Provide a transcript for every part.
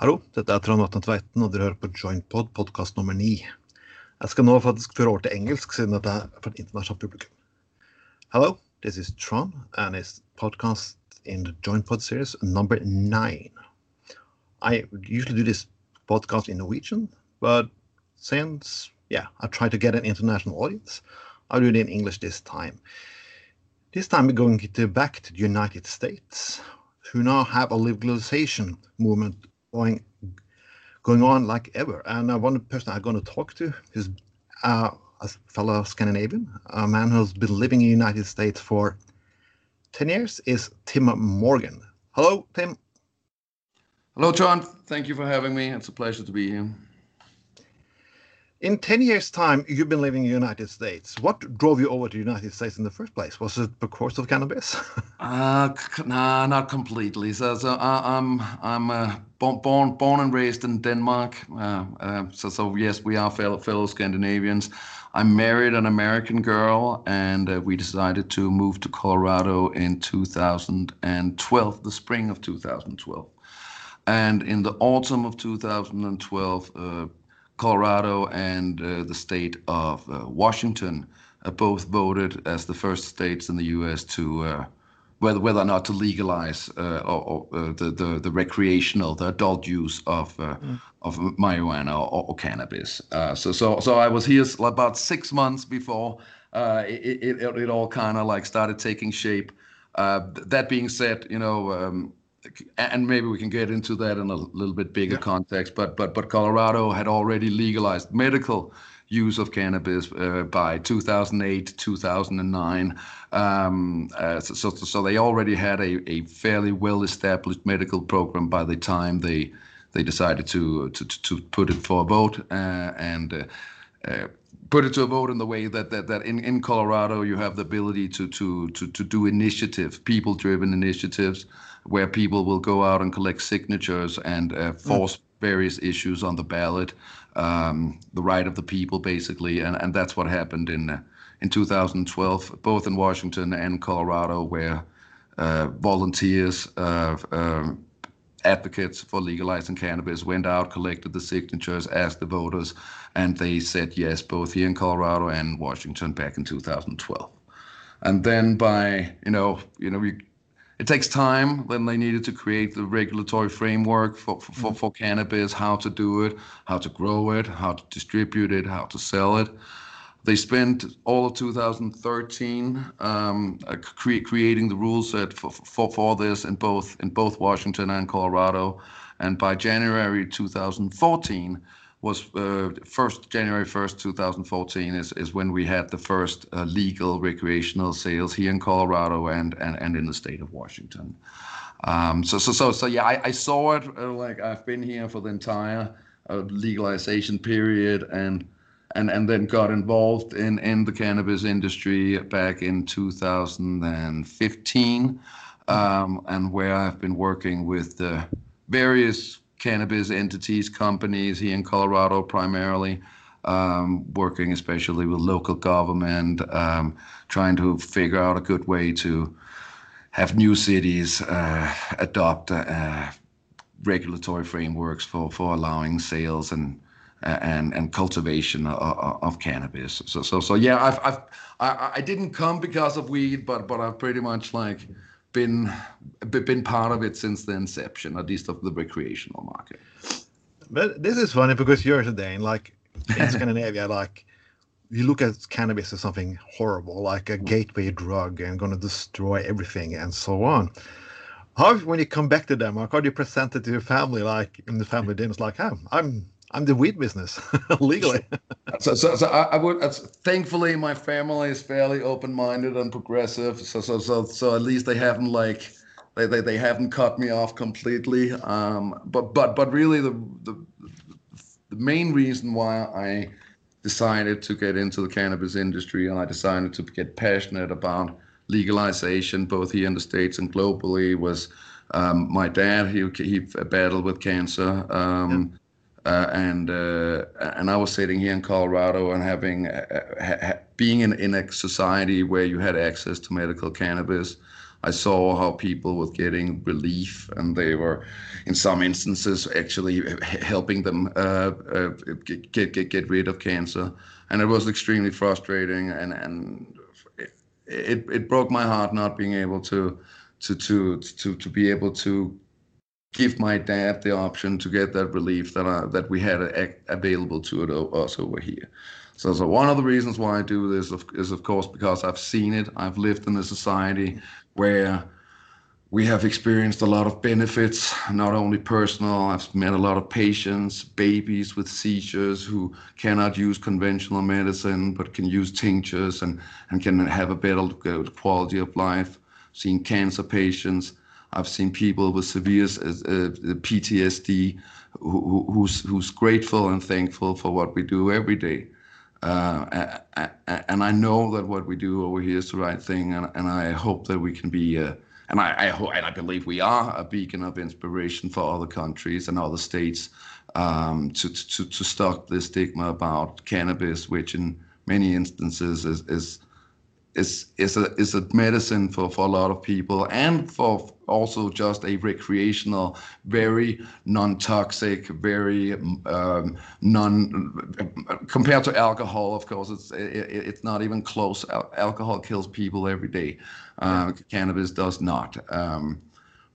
Hallo, dette er Trond Vatne Tveiten, og dere hører på Jointpod, podkast nummer ni. Jeg skal nå faktisk føre over til engelsk, siden dette er for et internasjonalt publikum. Hello, this is Trond, and it's podcast in the Jointpod series number nine. I usually do this podcast in Norwegian, but since, yeah, I try to get an international audience, I'll do it in English this time. This time we're going to back to the United States, who now have a legalization movement going going on like ever. And uh, one person I'm going to talk to is uh, a fellow Scandinavian, a man who's been living in the United States for 10 years, is Tim Morgen. Hello, Tim. Hello, John. Thank you for having me. It's a pleasure to be here. In 10 years' time, you've been living in the United States. What drove you over to the United States in the first place? Was it because of cannabis? uh, nah, not completely. So, so uh, I'm I'm uh, born born and raised in Denmark. Uh, uh, so so yes, we are fellow fellow Scandinavians. I married an American girl, and uh, we decided to move to Colorado in 2012, the spring of 2012. And in the autumn of 2012 Colorado and uh, the state of uh, Washington uh, both voted as the first states in the U.S. to whether whether or not to legalize uh, or, or uh, the, the the recreational, the adult use of uh, mm. of marijuana or, or cannabis. so so so I was here about six months before it, it, it all kind of like started taking shape. that being said, you know. Um, and maybe we can get into that in a little bit bigger yeah. context. But but but Colorado had already legalized medical use of cannabis uh, by 2008 2009 um, uh, so, so they already had a, a fairly well established medical program by the time they they decided to to, to put it for a vote uh, and uh, uh, put it to a vote in the way that that, that in, in Colorado you have the ability to to to, to do initiatives people driven initiatives where people will go out and collect signatures and uh, mm. force mm. various issues on the ballot, um, the right of the people, basically, and and that's what happened in uh, in 2012, both in Washington and Colorado, where uh, volunteers. Uh, um, advocates for legalizing cannabis went out, collected the signatures, asked the voters, and they said yes, both here in Colorado and Washington back in 2012. And then by you know, you know, you it takes time. Then they needed to create the regulatory framework for, for, mm-hmm. for, cannabis, how to do it, how to grow it, how to distribute it, how to sell it. They spent all of 2013 um, uh, cre- creating the rule set for, for, for this in both in both Washington and Colorado. And by January 2014, was uh, first January 1st, 2014 is, is when we had the first uh, legal recreational sales here in Colorado and, and, and in the state of Washington. Um, so, so, so, so yeah, I, I saw it uh, like I've been here for the entire legalization period and, and, and then got involved in, in the cannabis industry back in 2015 um, and where I've been working with the various cannabis entities, companies here in Colorado primarily, um, working especially with local government, um, trying to figure out a good way to have new cities uh, adopt uh, regulatory frameworks for, for allowing sales and and and cultivation of, of, cannabis. So so so yeah, I've I've I, I didn't come because of weed, but but I've pretty much like been been part of it since the inception, at least of the recreational market. But this is funny because you're a Dane, like in Scandinavia, like you look at cannabis as something horrible, like a gateway drug and going to destroy everything and so on. How, when you come back to Denmark, how do you present it to your family, like in the family dinners, like, oh, I'm I'm the weed business legally. so, so, so I, I would. Uh, thankfully, my family is fairly open-minded and progressive. So, so, so, so at least they haven't like they, they, they haven't cut me off completely. Um, but but but really, the, the the main reason why I decided to get into the cannabis industry and I decided to get passionate about legalization, both here in the states and globally, was um, my dad. He he battled with cancer. Um, uh, and uh, and I was sitting here in Colorado and having uh, ha- being in, in a society where you had access to medical cannabis, I saw how people were getting relief, and they were, in some instances, actually helping them uh, uh, get, get get rid of cancer. And it was extremely frustrating, and and it, it broke my heart not being able to to to to to be able to give my dad the option to get that relief that I, that we had available to us over here. So, so one of the reasons why I do this is, of course, because I've seen it. I've lived in a society where we have experienced a lot of benefits, not only personal. I've met a lot of patients, babies with seizures who cannot use conventional medicine but can use tinctures and, and can have a better quality of life. Seen cancer patients. I've seen people with severe uh, PTSD who, who's, who's grateful and thankful for what we do every day. Uh, and I know that what we do over here is the right thing, and, and I hope that we can be, uh, and I, I, hope, and I believe we are a beacon of inspiration for other countries and other states um, to, to to stop the stigma about cannabis, which in many instances is is is is a is a medicine for for a lot of people and for also just a recreational very non-toxic very um, non compared to alcohol of course it's it, it's not even close. Al- alcohol kills people every day. Uh, cannabis does not. Um,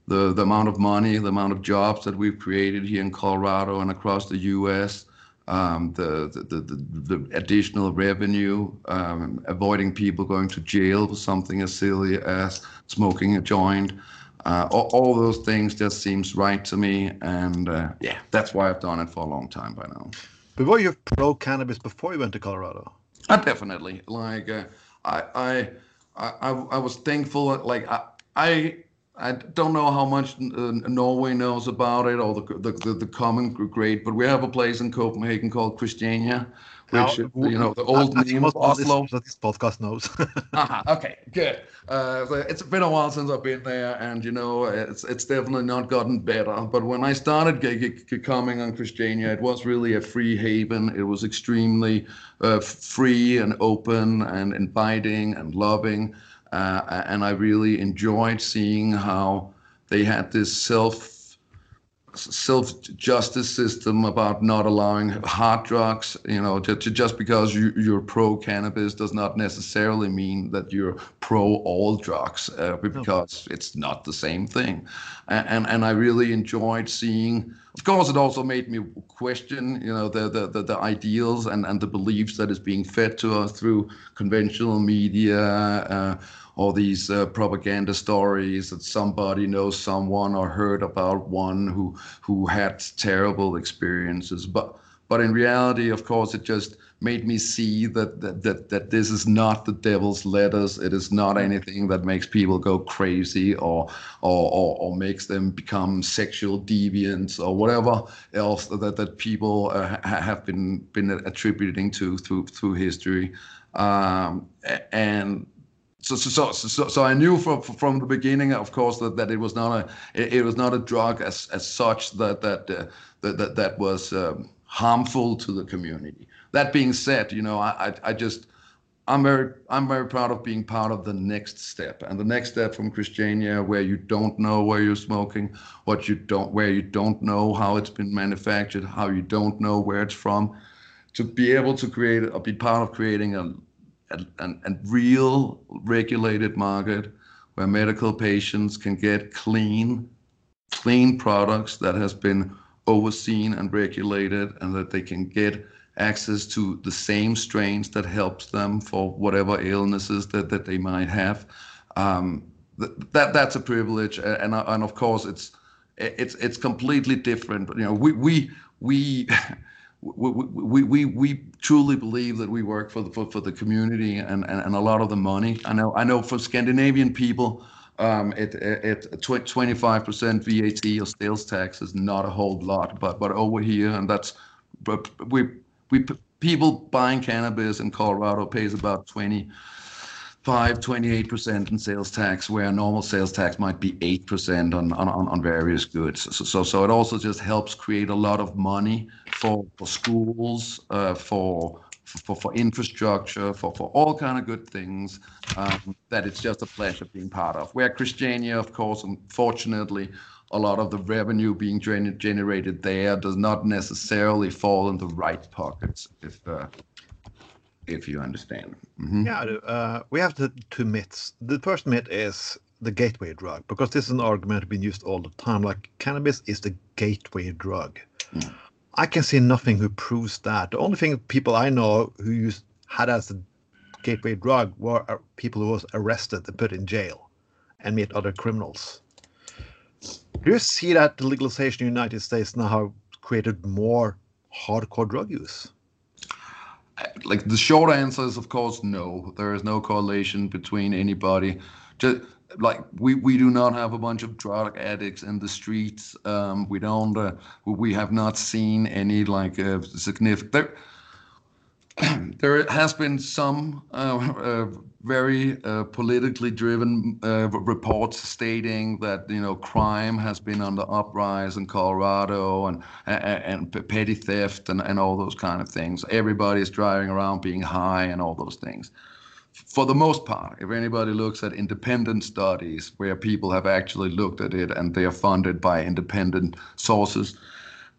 the the amount of money the amount of jobs that we've created here in Colorado and across the US the, the, the, the, additional revenue, um, avoiding people going to jail for something as silly as smoking a joint. Uh, all, all, those things just seems right to me, and uh, yeah, that's why I've done it for a long time by now. But were you pro cannabis before you went to Colorado? Uh, definitely. Like uh, I, I, I, I was thankful. Like I, I don't know how much uh, Norway knows about it or the, the, the, the common grade, but we have a place in Copenhagen called Christiania, which, now, you know, the old name of Oslo. This, this podcast knows. uh-huh, okay, good. Uh, it's been a while since I've been there, and, you know, it's, it's definitely not gotten better. But when I started coming on Christiania, it was really a free haven. It was extremely uh, free and open and inviting and loving. Uh, and I really enjoyed seeing how they had this self self justice system about not allowing hard drugs. You know, to, to just because you, you're pro cannabis does not necessarily mean that you're pro all drugs, uh, because no. it's not the same thing. And, and, and I really enjoyed seeing. Of course, it also made me question, you know, the the, the, the ideals and, and the beliefs that is being fed to us through conventional media. Uh, all these uh, propaganda stories that somebody knows someone or heard about one who who had terrible experiences. But but in reality of course it just made me see that that that, that this is not the devil's lettuce it is not anything that makes people go crazy or or or, or makes them become sexual deviants or whatever else that that people uh, have been been attributing to through through history. Um, and so, so, so, so, I knew from from the beginning, of course, that, that it was not a it, was not a drug as as such that that uh, that, that that was um, harmful to the community. That being said, you know, I, I I just I'm very I'm very proud of being part of the next step and the next step from Christiania, where you don't know where you're smoking, what you don't where you don't know how it's been manufactured, how you don't know where it's from, to be able to create or be part of creating a a, real regulated market where medical patients can get clean, clean products that has been overseen and regulated, and that they can get access to the same strains that helps them for whatever illnesses that, that they might have. Um, that that's a privilege, and and of course it's it's it's completely different. You know, we we we we, we, we, we truly believe that we work for the for, for the community and, and, and a lot of the money. I know I know for Scandinavian people, um, it it 25 percent VAT or sales tax is not a whole lot, but but over here and that's but we we people buying cannabis in Colorado pays about 20 5 28% in sales tax where normal sales tax might be 8% on, on, on various goods so, so so it also just helps create a lot of money for for schools uh, for for, for infrastructure, for, for all kind of good things um, that it's just a pleasure being part of. Where Christiania, of course, unfortunately, a lot of the revenue being generated there does not necessarily fall in the right pockets, if uh, if you understand. Mm-hmm. Yeah, uh, we have the two myths. The first myth is the gateway drug, because this is an argument being used all the time. Like cannabis is the gateway drug. Mm. I can see nothing who proves that. The only thing people I know who used had as a gateway drug were uh, people who was arrested and put in jail and meet other criminals. Do you see that the legalization in the United States now created more hardcore drug use? Like the short answer is, of course, no. There is no correlation between anybody. Just like we we do not have a bunch of drug addicts in the streets. Um, we don't. Uh, we have not seen any like uh, significant. There, there has been some uh, uh very uh, politically driven uh, reports stating that you know crime has been on the uprise in Colorado and and, and petty theft and, and all those kind of things. Everybody is driving around being high and all those things for the most part, if anybody looks at independent studies where people have actually looked at it and they are funded by independent sources,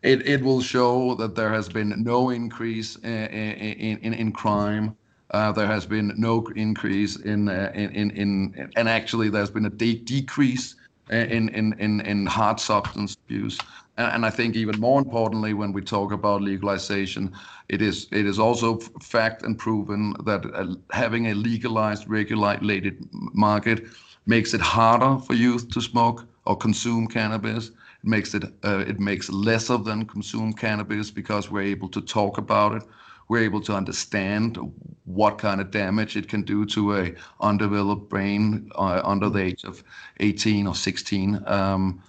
it, it will show that there has been no increase in, in, in, in crime. Uh, there has been no increase in, uh, in, in, in, and actually there's been a de- decrease in, in, in, in hard substance abuse. And I think even more importantly, when we talk about legalization, it is it is also fact and proven that uh, having a legalized, regulated market makes it harder for youth to smoke or consume cannabis. It makes it uh, it makes less of them consume cannabis because we're able to talk about it. We're able to understand what kind of damage it can do to a undeveloped brain uh, under the age of 18 or 16. Um,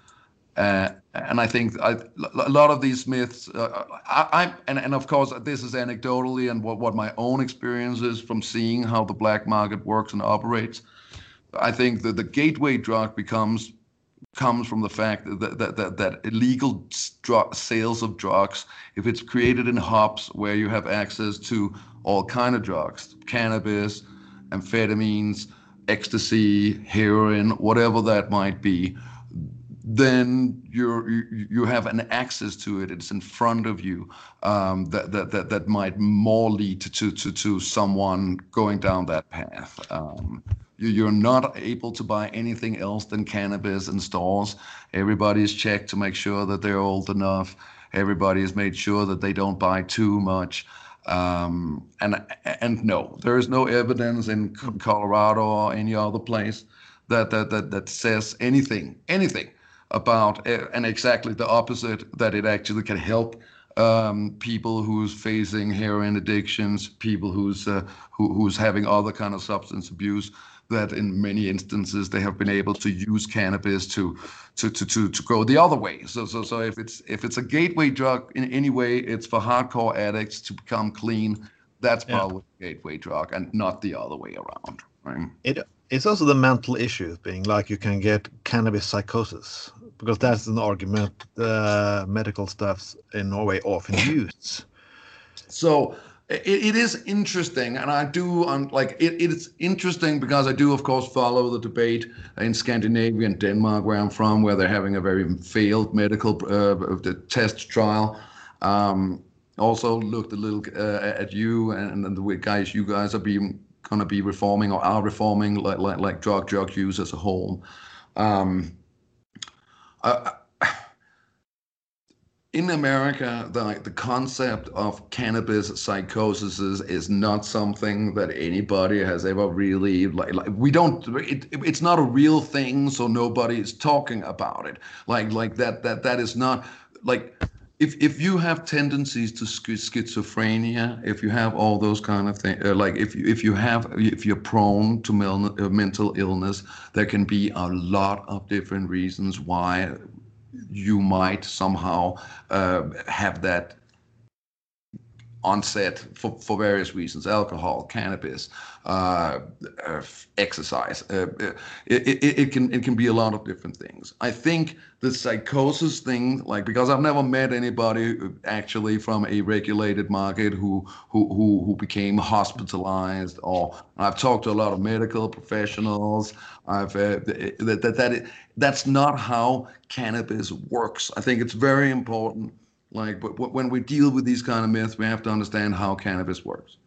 uh, and I think I, a lot of these myths, uh, I, and, and of course this is anecdotally and what, what my own experience is from seeing how the black market works and operates. I think that the gateway drug becomes comes from the fact that that, that, that illegal drug, sales of drugs, if it's created in hubs where you have access to all kind of drugs, cannabis, amphetamines, ecstasy, heroin, whatever that might be, then you're you, you have an access to it. It's in front of you um, that, that that that might more lead to to to someone going down that path. Um, you, you're not able to buy anything else than cannabis in stores everybody is checked to make sure that they're old enough. Everybody has made sure that they don't buy too much. Um, and and no there is no evidence in colorado or any other place that that that, that says anything anything about and exactly the opposite that it actually can help um, people who's facing heroin addictions, people who's uh, who, who's having other kind of substance abuse. That in many instances they have been able to use cannabis to to to to, to go the other way. So so so if it's if it's a gateway drug in any way, it's for hardcore addicts to become clean. That's probably yeah. a gateway drug, and not the other way around. Right? It it's also the mental issues being like you can get cannabis psychosis because that's an argument uh, medical stuffs in Norway often use. So it, it is interesting, and I do um, like it, It's interesting because I do, of course, follow the debate in Scandinavia and Denmark, where I'm from, where they're having a very failed medical uh, test trial. Um, also looked a little uh, at you and, and the guys you guys are being going to be reforming or are reforming like like, like drug drug use as a whole. Um, in America, the, the concept of cannabis psychosis is, is not something that anybody has ever really like. like we don't. It, it's not a real thing, so nobody is talking about it. Like like that that that is not like if if you have tendencies to schizophrenia, if you have all those kind of things, uh, like if you if you have if you're prone to mel- uh, mental illness, there can be a lot of different reasons why you might somehow uh, have that onset for, for various reasons alcohol cannabis uh, uh, exercise uh, uh it, it, it, can it can be a lot of different things. I think the psychosis thing like because i've never met anybody actually from a regulated market who who who, who became hospitalized or i've talked to a lot of medical professionals. I've uh, that, that, that that's not how cannabis works. I think it's very important like, but when we deal with these kind of myths, we have to understand how cannabis works.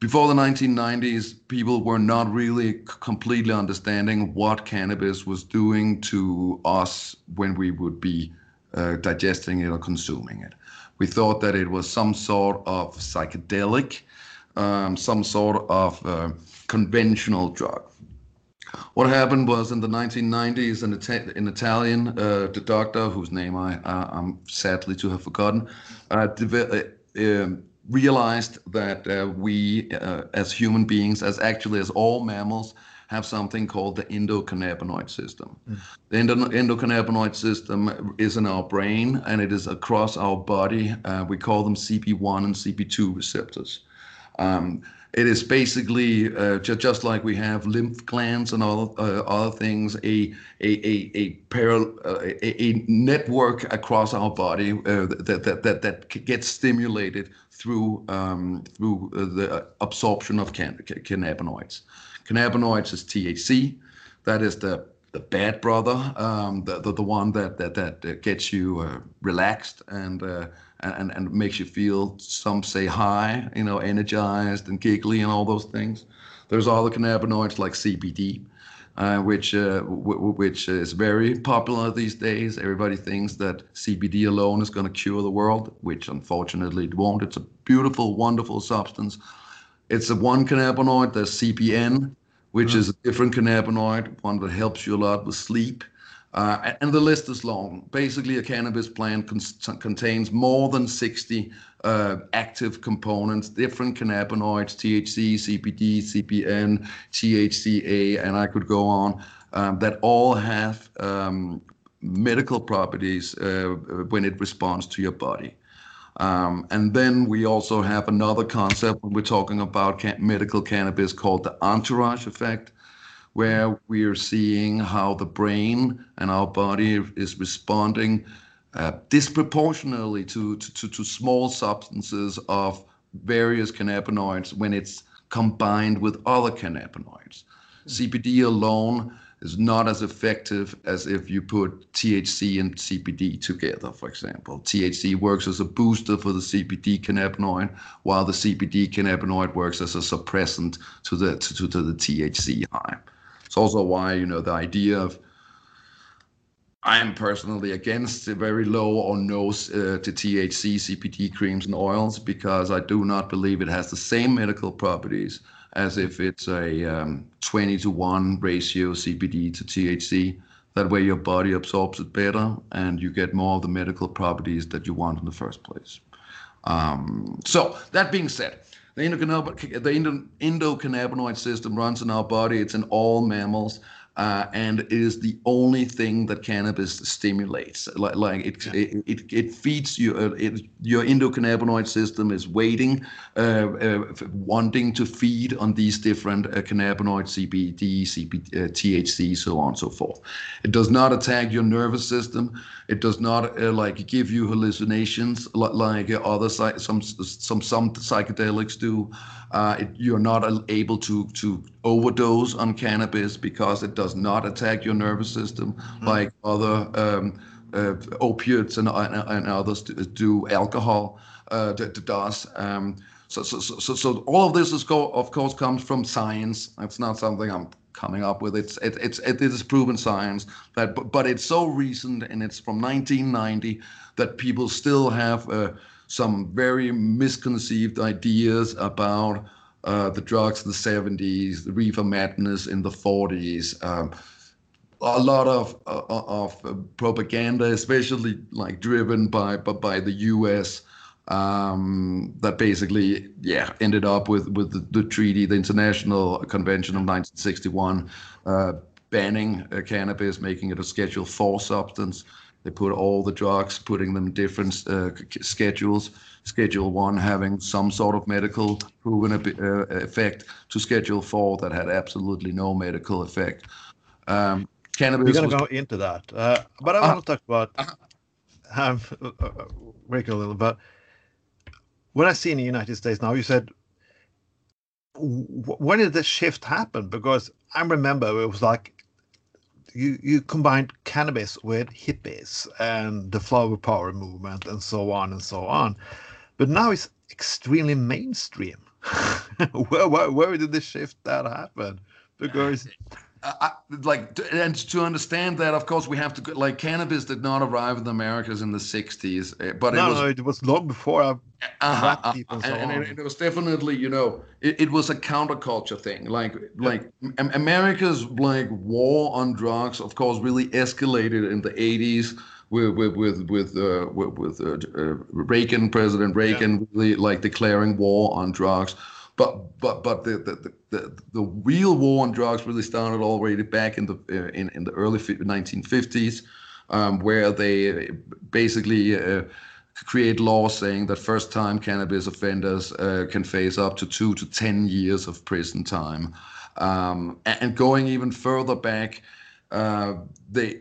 Before the 1990s, people were not really completely understanding what cannabis was doing to us when we would be uh, digesting it or consuming it. We thought that it was some sort of psychedelic, um, some sort of uh, conventional drug. What happened was in the 1990s, an, Ita- an Italian uh, doctor, whose name I, uh, I'm sadly to have forgotten, uh, uh um, realized that uh, we, uh, as human beings, as actually as all mammals, have something called the endocannabinoid system. Mm. The endo- endocannabinoid system is in our brain and it is across our body. we call them CB1 and CB2 receptors. Um, it is basically uh, just, just like we have lymph glands and all uh, other things, a a a a, paral, uh, a, a network across our body uh, that, that that that gets stimulated through um, through uh, the absorption of can- cannabinoids. Cannabinoids is THC, that is the the bad brother, um, the, the the one that that that gets you uh, relaxed and and, and makes you feel, some say high, you know, energized and giggly and all those things. There's other cannabinoids like CBD, uh, which uh, w- which is very popular these days. Everybody thinks that CBD alone is going to cure the world, which unfortunately it won't. It's a beautiful, wonderful substance. It's a one cannabinoid, there's CBN, which mm-hmm. is a different cannabinoid, one that helps you a lot with sleep. Uh, and the list is long. Basically, a cannabis plant con- contains more than 60 uh, active components, different cannabinoids, THC, CBD, CBN, THCA, and I could go on, um, that all have um, medical properties uh, when it responds to your body. Um, and then we also have another concept when we're talking about medical cannabis called the entourage effect where we are seeing how the brain and our body is responding uh, disproportionately to, to, to small substances of various cannabinoids when it's combined with other cannabinoids. CBD alone is not as effective as if you put THC and CBD together, for example. THC works as a booster for the CBD cannabinoid, while the CBD cannabinoid works as a suppressant to the to, to, to the THC high. Also why, you know, the idea of I am personally against very low or no uh, to THC CBD creams and oils because I do not believe it has the same medical properties as if it's a um, 20 to 1 ratio CBD to THC. That way your body absorbs it better and you get more of the medical properties that you want in the first place. Um, so, that being said, the, endocannabinoid, system runs in our body. It's in all mammals uh, and it is the only thing that cannabis stimulates. Like, like it, yeah. it, it, it, feeds you. Uh, it, your endocannabinoid system is waiting, uh, uh, wanting to feed on these different uh, cannabinoids, CBD, CBD, uh, THC, so on and so forth. It does not attack your nervous system. It does not uh, like give you hallucinations like, like other some some some psychedelics do. It, you're not able to to overdose on cannabis because it does not attack your nervous system mm-hmm. like other um, uh, opiates and, and, and, others do, alcohol uh, does. Um, so, so, so, so all of this is go, of course comes from science. It's not something I'm coming up with. It's it, it's it is proven science that but, but it's so recent and it's from 1990 that people still have uh, some very misconceived ideas about uh, the drugs in the 70s, the reefer madness in the 40s. Um, a lot of uh, of propaganda, especially like driven by by, by the U.S. Um, that basically, yeah, ended up with with the, the, treaty, the International Convention of 1961, uh, banning uh, cannabis, making it a Schedule Four substance, they put all the drugs, putting them in different uh, schedules. Schedule one having some sort of medical proven uh, effect to Schedule four that had absolutely no medical effect. Um, cannabis. We're going to go into that, uh, but I want to talk about. Um, break a little, but when I see in the United States now, you said when did this shift happen? Because I remember it was like you you combined cannabis with hippies and the flower power movement and so on and so on, but now it's extremely mainstream. where, where where did the shift that happen? Because I, like and to understand that of course we have to like cannabis did not arrive in the americas in the 60s eh, but no, it was no it was long before uh, uh-huh, uh, and, and, and, it was definitely you know it, it was a counterculture thing like yeah. like america's like war on drugs of course really escalated in the 80s with with with with, uh, with, with uh, uh Reagan, President Reagan, yeah. really like declaring war on drugs. But but but the the, the, the real war on drugs really started already back in the uh, in, in the early 1950s, um, where they basically uh, create laws saying that first-time cannabis offenders uh, can face up to two to ten years of prison time, um, and going even further back, uh, they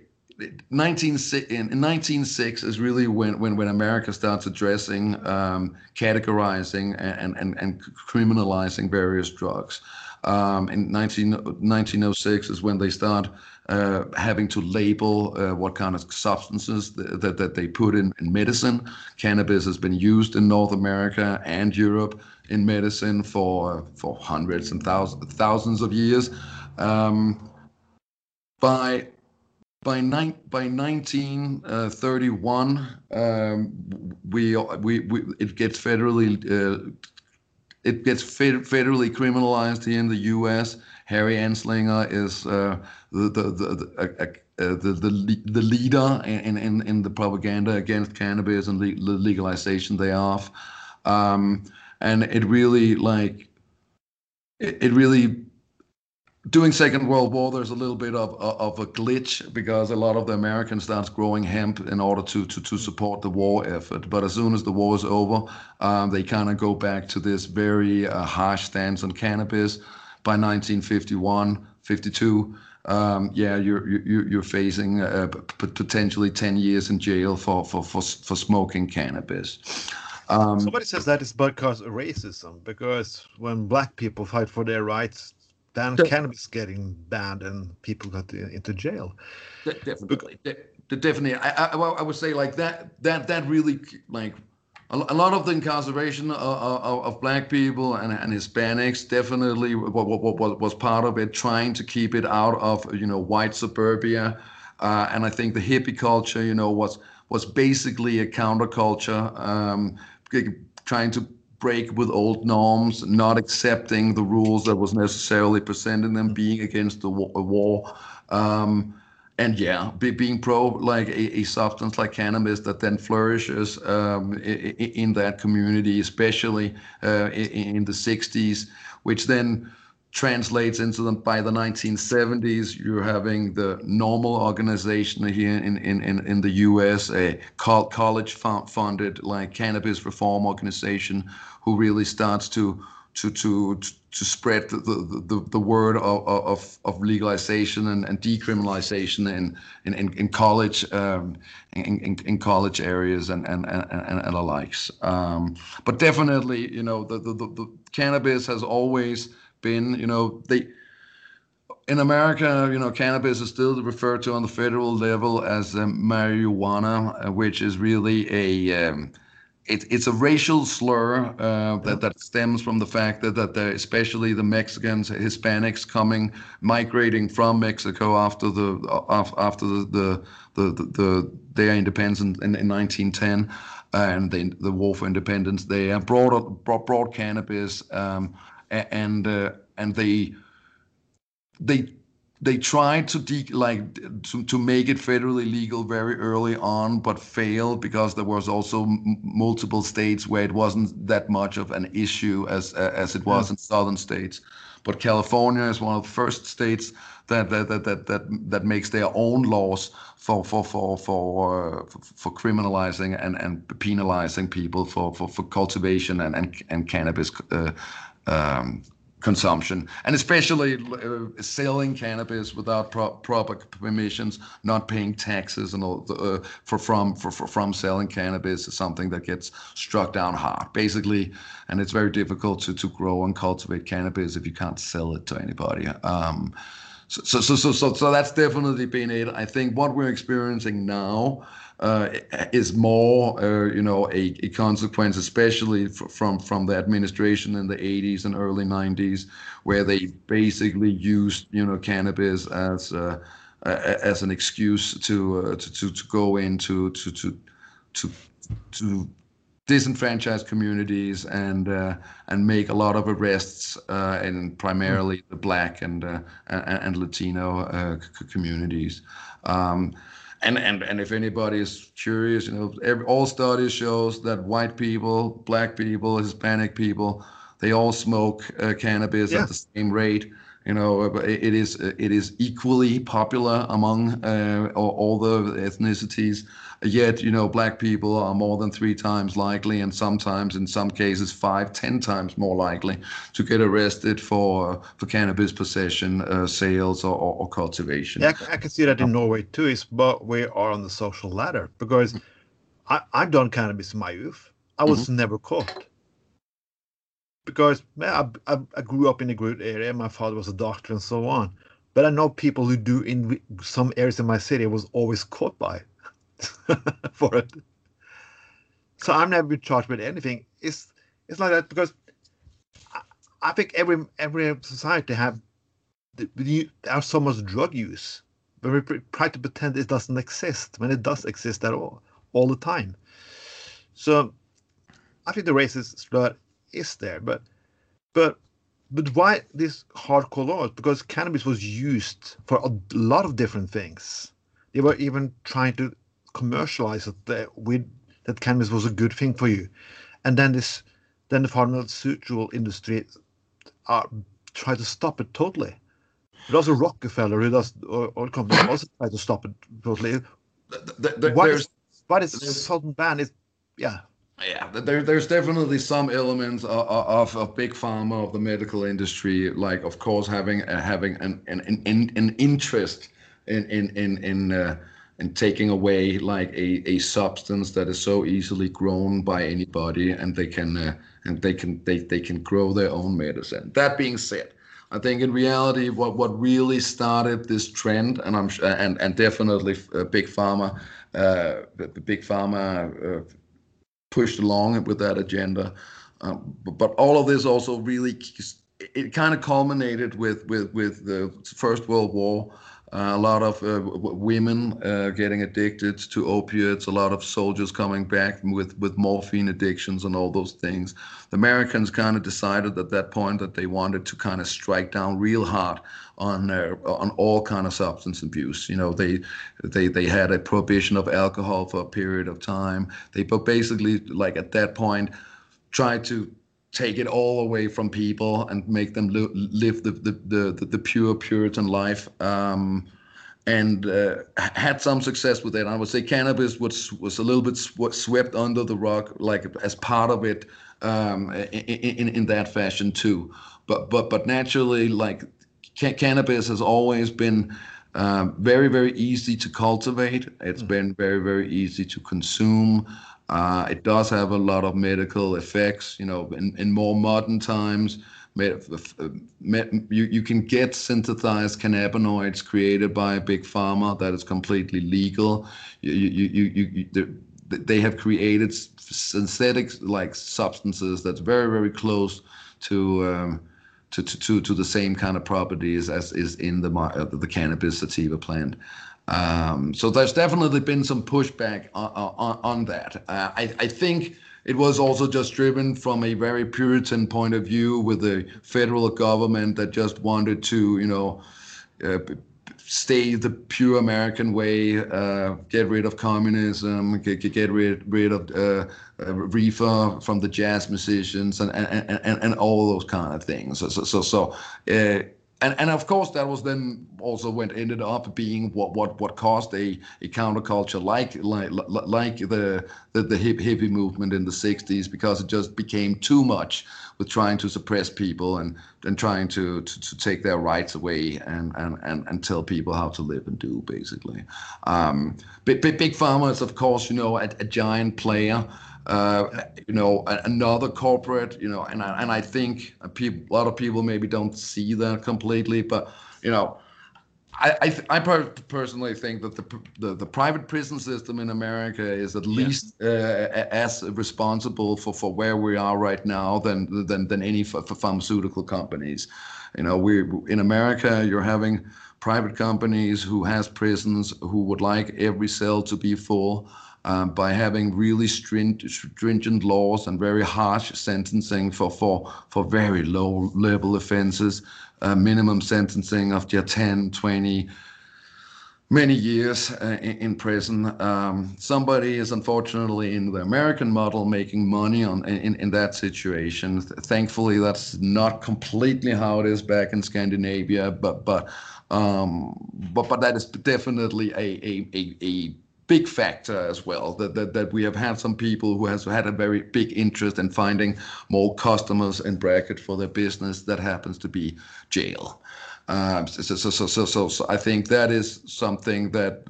19, in 1906 is really when, when, when America starts addressing, um, categorizing, and, and, and criminalizing various drugs. Um, in 19, 1906 is when they start uh, having to label uh, what kind of substances that, that, that they put in, in medicine. Cannabis has been used in North America and Europe in medicine for, for hundreds and thousands, thousands of years. Um, by by, ni- by 1931, uh, um, we, we, we, it gets federally uh, it gets federally criminalized here in the U.S. Harry Anslinger is uh, the the the, uh, the, the, the leader in, in, in the propaganda against cannabis and the legalization thereof, um, and it really like it, it really during Second World War, there's a little bit of, of a glitch because a lot of the Americans starts growing hemp in order to, to, to support the war effort. But as soon as the war is over, um, they kind of go back to this very uh, harsh stance on cannabis. By 1951, 52, um, yeah, you're you're, you're facing uh, potentially 10 years in jail for for for, for smoking cannabis. Um, Somebody says that is because of racism, because when black people fight for their rights, then cannabis getting banned and people got into jail. De- definitely, De- definitely. I, I, well, I would say like that. That that really like a, lot of the incarceration of, of, of black people and, and, Hispanics definitely what, what, what, was part of it, trying to keep it out of you know white suburbia, uh, and I think the hippie culture, you know, was was basically a counterculture, um, trying to break with old norms, not accepting the rules that was necessarily presenting them, being against the war. Um, and yeah, be, being pro like a, a, substance like cannabis that then flourishes um, in, in, that community, especially uh, in, in, the 60s, which then translates into the by the 1970s you're having the NORML organization here in in in, in the US a college funded like cannabis reform organization who really starts to to to to spread the the, the word of, of, of legalization and, and decriminalization in in, in college um, in, in, in, college areas and and and, and the likes. Um, but definitely, you know, the, the, the cannabis has always been, you know, they in America, you know, cannabis is still referred to on the federal level as um, marijuana, uh, which is really a um, it, it's a racial slur uh, that, that stems from the fact that, that especially the Mexicans, Hispanics coming, migrating from Mexico after the after the the, the, the their independence in, in 1910 and the, the war for independence, they brought brought, brought cannabis um, and uh, and they they they tried to de- like to, to make it federally legal very early on but failed because there was also m- multiple states where it wasn't that much of an issue as uh, as it was yeah. in southern states but California is one of the first states that that that that that, that makes their own laws for for for for uh, for criminalizing and and penalizing people for for, for cultivation and and, and cannabis uh, um, consumption, and especially uh, selling cannabis without pro- proper permissions, not paying taxes, and all the, uh, for from for, for, from selling cannabis is something that gets struck down hard, basically. And it's very difficult to to grow and cultivate cannabis if you can't sell it to anybody. Um, so, so, so, so, so that's definitely been it. I think what we're experiencing now uh, is more, uh, you know, a, a consequence, especially from from the administration in the 80s and early 90s, where they basically used, you know, cannabis as uh, as an excuse to, uh, to to to go into to to to to disenfranchised communities and uh, and make a lot of arrests uh, in primarily the black and uh, and, Latino uh, communities. Um, and, and and if anybody is curious, you know, every, all studies shows that white people, black people, Hispanic people, they all smoke uh, cannabis yeah. at the same rate you know it is it is equally popular among uh, all, all, the ethnicities yet you know black people are more than three times likely and sometimes in some cases five ten times more likely to get arrested for for cannabis possession uh, sales or, or, or, cultivation yeah I, can see that in norway too is but we are on the social ladder because. I, i've done cannabis in my youth i was mm-hmm. never caught because man, I, I, I, grew up in a good area. My father was a doctor and so on. But I know people who do in some areas in my city was always caught by for it. So I'm never been charged with anything. It's it's like that because I, I think every every society have there's so much drug use, but we try to pretend it doesn't exist when it does exist at all all the time. So I think the racist slur is there. But but but why this hardcore laws? Because cannabis was used for a lot of different things. They were even trying to commercialize it that with that cannabis was a good thing for you, and then this then the pharmaceutical industry are uh, try to stop it totally. But also Rockefeller, who does or, or company also try to stop it totally. The, the, what is what is sudden ban is yeah yeah, there, there's definitely some elements of, of, of, big pharma of the medical industry, like of course having uh, having an, an an, an interest in in in in, uh, in taking away like a, a substance that is so easily grown by anybody, and they can uh, and they can they, they can grow their own medicine. That being said, I think in reality, what what really started this trend, and I'm and and definitely uh, big pharma, uh, big pharma uh, pushed along with that agenda. Um, but, but, all of this also really it kind of culminated with with with the First World War. Uh, a lot of uh, women uh, getting addicted to opiates, a lot of soldiers coming back with, with morphine addictions and all those things. The Americans kind of decided at that point that they wanted to kind of strike down real hard on on all kind of substance abuse. You know, they they they had a prohibition of alcohol for a period of time. They but basically like at that point tried to take it all away from people and make them li- live the, the, the, the, pure Puritan life. Um, and uh, had some success with it. I would say cannabis was was a little bit sw- swept under the rug, like as part of it, um, in, in, in that fashion too. But but but naturally, like ca- cannabis has always been uh, very very easy to cultivate. It's mm. been very very easy to consume. Uh, it does have a lot of medical effects. You know, in, in more modern times, you, you can get synthesized cannabinoids created by a big pharma that is completely legal. You, you, you, you, they have created synthetic like substances that's very very close to um, to, to, to the same kind of properties as is in the uh, the cannabis sativa plant. Um, so there's definitely been some pushback on, on, on that. Uh, I, I think it was also just driven from a very Puritan point of view with the federal government that just wanted to, you know, uh, stay the pure American way, uh, get rid of communism, get, get rid, rid of uh, uh, reefer from the jazz musicians, and, and, and, and all those kind of things. So, so, so uh, and and of course that was then also what ended up being what what what caused a, a counterculture like like like the the, the hip hippie movement in the 60s because it just became too much with trying to suppress people and and trying to to, to take their rights away and, and and and tell people how to live and do basically. Um big big, big pharma is of course you know a, a giant player uh, you know, another corporate, you know, and I, and I think a, a lot of people maybe don't see that completely, but you know, I I, I per- personally think that the, the, the private prison system in America is at least uh, as responsible for, for where we are right now than than than any for, for pharmaceutical companies. You know, we in America you're having private companies who has prisons who would like every cell to be full um, by having really stringent laws and very harsh sentencing for for for very low level offenses, uh, minimum sentencing of just 10, 20, many years uh, in, in, prison. Um, somebody is unfortunately in the American model making money on in, in that situation. Thankfully, that's not completely how it is back in Scandinavia, but but um, but but that is definitely a a, a, a big factor as well that, that, that we have had some people who has had a very big interest in finding more customers in bracket for their business that happens to be jail um, so, so, so, so, so, so I think that is something that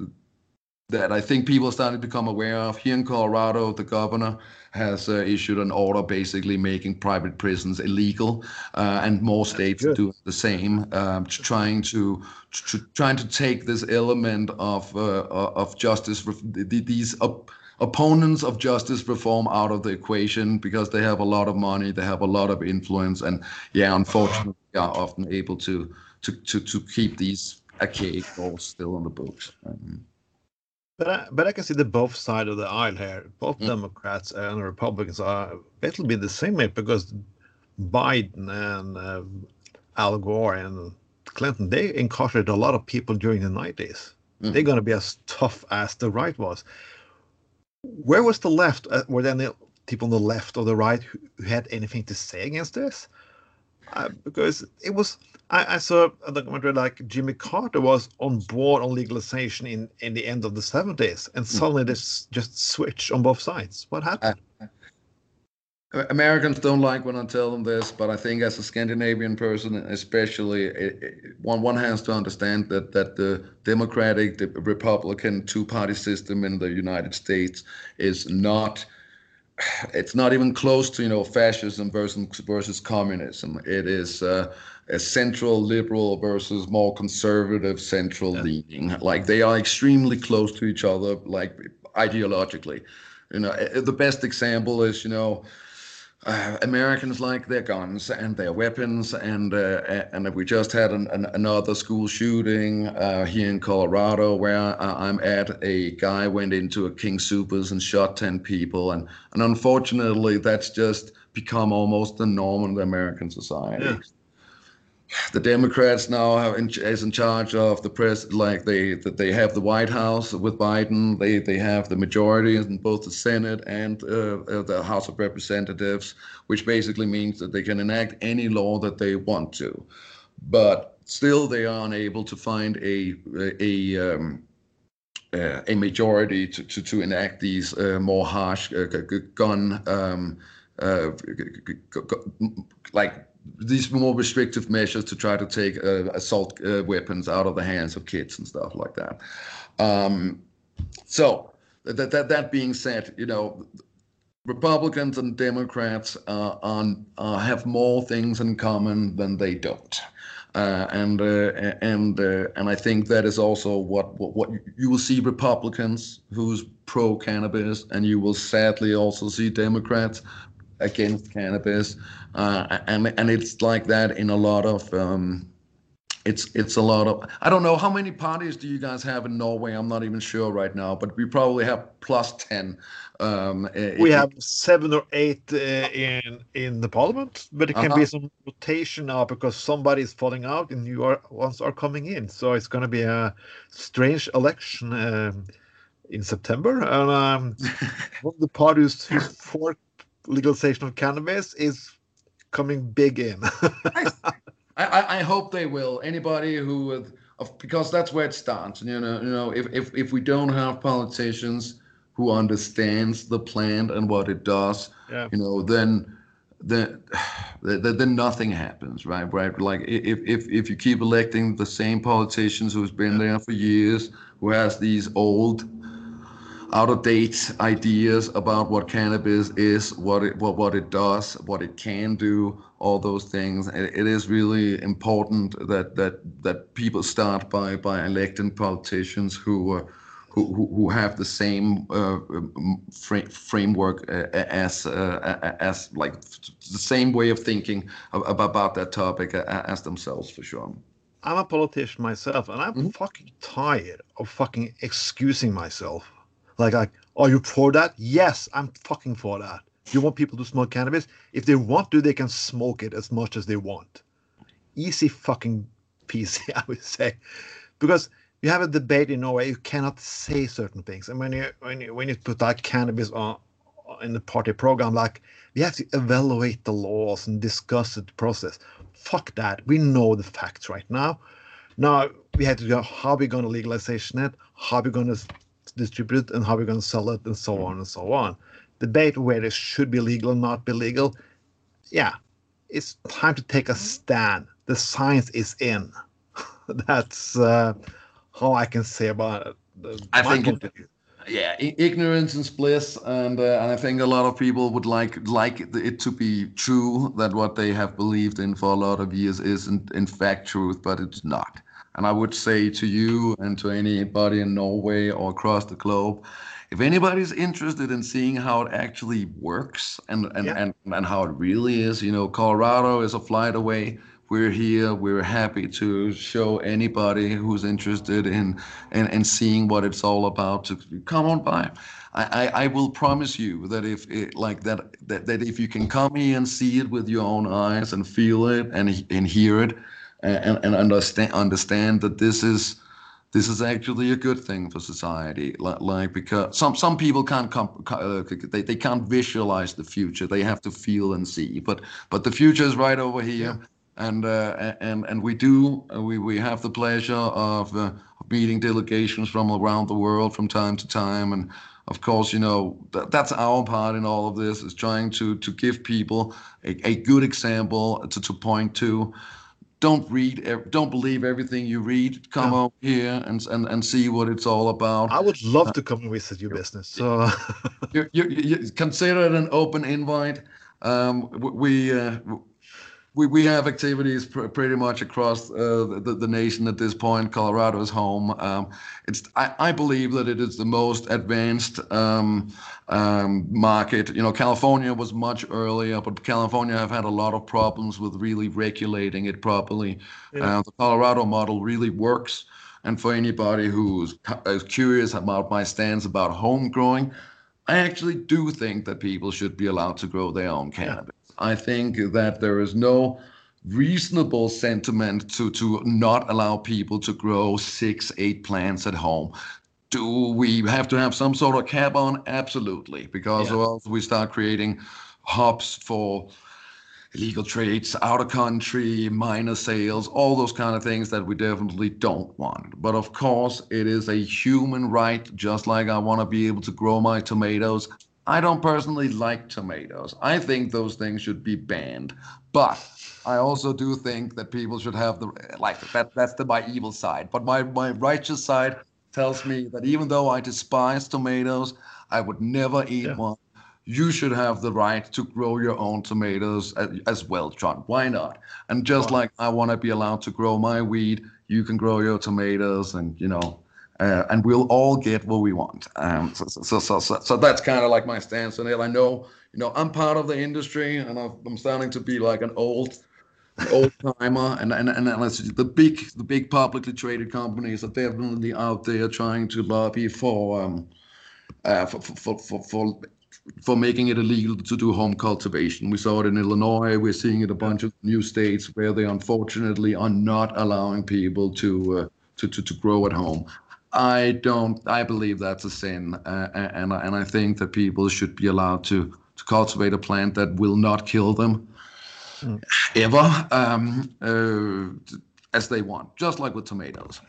that I think people are starting to become aware of. Here in Colorado, the governor has uh, issued an order basically making private prisons illegal, uh, and more states do the same, um, trying to, to, trying to take this element of uh, of justice, these op- opponents of justice reform out of the equation because they have a lot of money, they have a lot of influence, and yeah, unfortunately, are often able to to to, to keep these archaic laws still on the books. Um, but I, but I can see the both side of the aisle here. Both mm. Democrats and Republicans are it'll be the same because Biden and uh, Al Gore and Clinton they incarcerated a lot of people during the 90s. Mm. They're going to be as tough as the right was. Where was the left? Uh, were there any people on the left or the right who, who had anything to say against this? Uh, because it was I, I, saw a documentary like Jimmy Carter was on board on legalization in in the end of the 70s and hmm. suddenly this just switched on both sides what happened uh, Americans don't like when I tell them this, but I think as a Scandinavian person, especially, it, it, one one has to understand that that the Democratic, the Republican two-party system in the United States is not it's not even close to you know fascism versus versus communism. It is uh, a central liberal versus more conservative central yeah. leaning. Like they are extremely close to each other, like ideologically. You know, eh, the best example is you know uh, Americans like their guns and their weapons, and uh, and we just had an, an, another school shooting uh, here in Colorado where I'm at. A guy went into a King Soopers and shot ten people, and and unfortunately, that's just become almost the norm in the American society. Yeah the Democrats now have in, is in charge of the press, like they that they have the White House with Biden. They they have the majority in both the Senate and uh, uh, the House of Representatives, which basically means that they can enact any law that they want to, but still they are unable to find a a, a um, uh, a majority to, to, to enact these uh, more harsh uh, gun um, like these more restrictive measures to try to take uh, assault uh, weapons out of the hands of kids and stuff like that. Um, so that, that that being said, you know, Republicans and Democrats uh, on, uh, have more things in common than they don't. Uh, and uh, and uh, and I think that is also what, what, what you will see Republicans who's pro cannabis, and you will sadly also see Democrats against cannabis, uh, and and it's like that in a lot of um, it's it's a lot of I don't know how many parties do you guys have in Norway? I'm not even sure right now, but we probably have plus ten. Um, we have seven or eight uh, in in the parliament, but it can uh-huh. be some rotation now because somebody is falling out and new ones are coming in. So it's going to be a strange election um, in September, and um, one of the parties who for legalization of cannabis is coming big in. I, I hope they will. Anybody who, because that's where it starts. You know, you know, if, if, if we don't have politicians who understands the plant and what it does, yeah. you know, then then, then nothing happens, right? Right? Like if if if you keep electing the same politicians who's been there for years, who has these old out of date ideas about what cannabis is, what it what, what it does, what it can do, all those things. It, it is really important that that that people start by by electing politicians who. Uh, who, who have the same uh, fra- framework uh, as uh, as like the same way of thinking about that topic as themselves for sure. I'm a politician myself, and I'm mm-hmm. fucking tired of fucking excusing myself like, like, are you for that? Yes, I'm fucking for that. You want people to smoke cannabis? If they want to, they can smoke it as much as they want. Easy fucking peasy, I would say, because you have a debate in Norway. You cannot say certain things, and when you when you when you put like cannabis on in the party program, like we have to evaluate the laws and discuss the process. Fuck that. We know the facts right now. Now we have to go. How are we going to legalization it? How are we going to distribute it and how we're going to sell it and so mm. on and so on. Debate where it should be legal or not be legal. Yeah, it's time to take a mm. stand. The science is in. That's uh, how I can say about it. I think it, yeah, ignorance is bliss, and uh, and I think a lot of people would like like it to be true that what they have believed in for a lot of years isn't in fact truth, but it's not. And I would say to you and to anybody in Norway or across the globe, if anybody's interested in seeing how it actually works and and, yeah. and, and how it really is, you know, Colorado is a flight away. We're here. We're happy to show anybody who's interested in in, in seeing what it's all about to come on by. I, I, I will promise you that if it, like that, that that if you can come here and see it with your own eyes and feel it and and hear it, and, and understand understand that this is this is actually a good thing for society. Like, like because some some people can't come uh, they, they can't visualize the future. They have to feel and see. But but the future is right over here. Yeah. and uh, and and we do uh, we we have the pleasure of, uh, meeting delegations from around the world from time to time. And of course you know that, that's our part in all of this is trying to to give people a, a good example to, to point to don't read don't believe everything you read. Come yeah. over here and, and and see what it's all about. I would love uh, to come and visit your business so. you, you, you, consider it an open invite. Um, we uh, we, we have activities pr- pretty much across uh, the, the nation at this point. Colorado is home. Um, it's I, I believe that it is the most advanced um, um, market. You know, California was much earlier, but California have had a lot of problems with really regulating it properly. Yeah. Uh, the Colorado model really works. And for anybody who's curious about my stance about home growing, I actually do think that people should be allowed to grow their own cannabis. I think that there is no reasonable sentiment to to not allow people to grow six, eight plants at home. Do we have to have some sort of cap on? Absolutely, because yeah. else we start creating hubs for illegal trades, out of country, minor sales, all those kind of things that we definitely don't want. But of course, it is a human right, just like I want to be able to grow my tomatoes. I don't personally like tomatoes. I think those things should be banned. But I also do think that people should have the like that. That's the my evil side. But my my righteous side tells me that even though I despise tomatoes, I would never eat yeah. one. You should have the right to grow your own tomatoes as, as well, Trond. Why not? And just like I want to be allowed to grow my weed, you can grow your tomatoes, and you know uh, and we'll all get what we want. Um, so, so, so, so, so that's kind of like my stance on it. I know, you know, I'm part of the industry, and i am starting to be like an old, old timer, and and and, the big the big publicly traded companies are definitely out there trying to lobby for um, uh, for, for, for, for for making it illegal to do home cultivation. We saw it in Illinois. We're seeing it a bunch of new states where they unfortunately are not allowing people to uh, to, to to grow at home. I don't. I believe that's a sin, uh, and and I think that people should be allowed to to cultivate a plant that will not kill them mm. ever, um, uh, as they want, just like with tomatoes.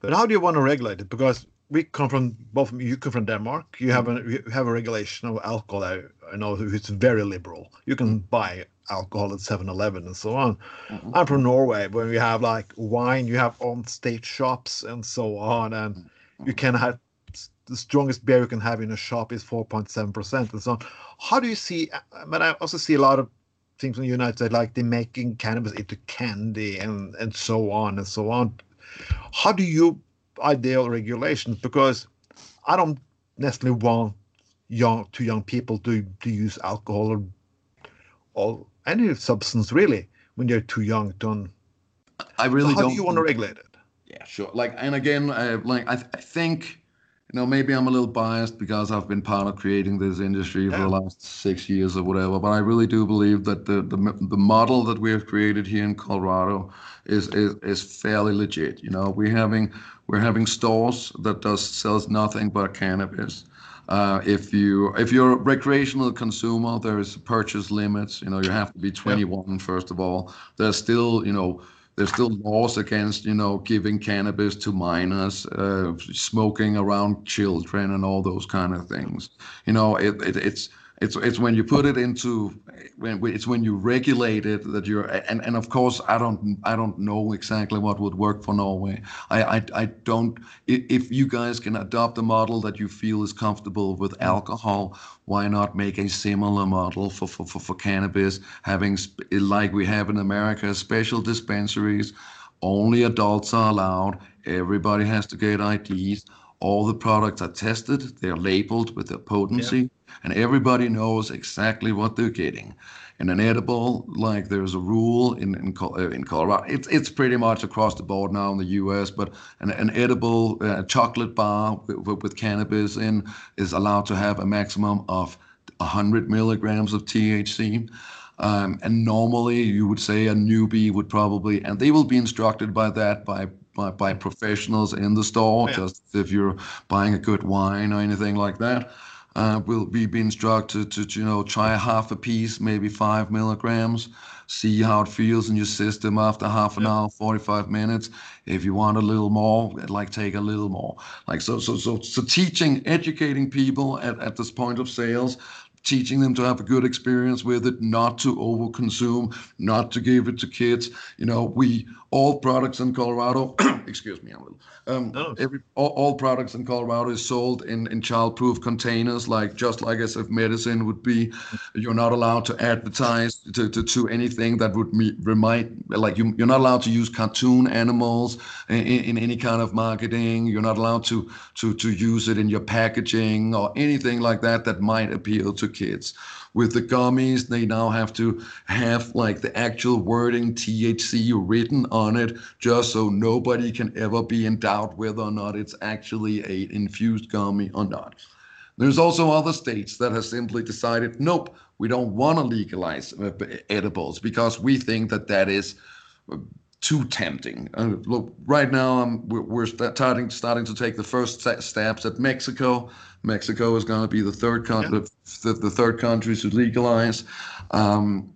But how do you want to regulate it? Because we come from both. You come from Denmark. You have a you have a regulation of alcohol. I, I know it's very liberal. You can buy alcohol at 7-Eleven and so on. Mm-hmm. I'm from Norway, where we have like wine. You have on-state shops and so on, and mm-hmm. you can have the strongest beer you can have in a shop is 4.7 percent and so on. How do you see? But I also see a lot of things in the United States, like they're making cannabis into candy and and so on and so on. How do you ideal regulations because I don't necessarily want young to young people to to use alcohol or or any substance really when they're too young to. I really so how don't. do you want to regulate it? Yeah, sure. Like, and again, I, like I, th- I think you know, maybe I'm a little biased because I've been part of creating this industry yeah. for the last six years or whatever. But I really do believe that the the, the model that we have created here in Colorado is, is is fairly legit. You know, we're having we're having stores that does sells nothing but cannabis. Uh, if you if you're a recreational consumer, there's purchase limits. You know, you have to be 21 yeah. first of all. There's still you know there's still laws against you know giving cannabis to minors, uh, smoking around children, and all those kind of things. You know, it, it it's it's it's when you put it into when it's when you regulate it that you're and, and of course I don't I don't know exactly what would work for Norway. I, I I don't if you guys can adopt a model that you feel is comfortable with alcohol, why not make a similar model for for, for, for cannabis, having like we have in America, special dispensaries, only adults are allowed, everybody has to get IDs all the products are tested, they're labeled with their potency, yeah. and everybody knows exactly what they're getting. And an edible, like there's a rule in in, uh, in Colorado, it's it's pretty much across the board now in the U.S. But an, an edible uh, chocolate bar with, with cannabis in is allowed to have a maximum of 100 milligrams of THC. Um, and normally you would say a newbie would probably, and they will be instructed by that by by, by professionals in the store, yeah. just if you're buying a good wine or anything like that. Uh, will be, be instructed to, to, you know, try half a piece, maybe five milligrams, see how it feels in your system after half an hour, 45 minutes. If you want a little more, like take a little more. Like so, so, so, so teaching, educating people at, at this point of sales teaching them to have a good experience with it, not to overconsume, not to give it to kids. You know, we all products in Colorado, excuse me, a little. Um, no. every, all, all, products in Colorado is sold in, in child-proof containers, like just like as if medicine would be. You're not allowed to advertise to, to, to anything that would me, remind, like you, you're not allowed to use cartoon animals in, in any kind of marketing. You're not allowed to, to, to use it in your packaging or anything like that that might appeal to kids with the gummies they now have to have like the actual wording thc written on it just so nobody can ever be in doubt whether or not it's actually a infused gummy or not there's also other states that have simply decided nope we don't want to legalize uh, edibles because we think that that is uh, too tempting. Uh, look, right now um, we're, we're, starting starting to take the first steps at Mexico. Mexico is going to be the third country, yeah. the, the, third country to legalize. Um,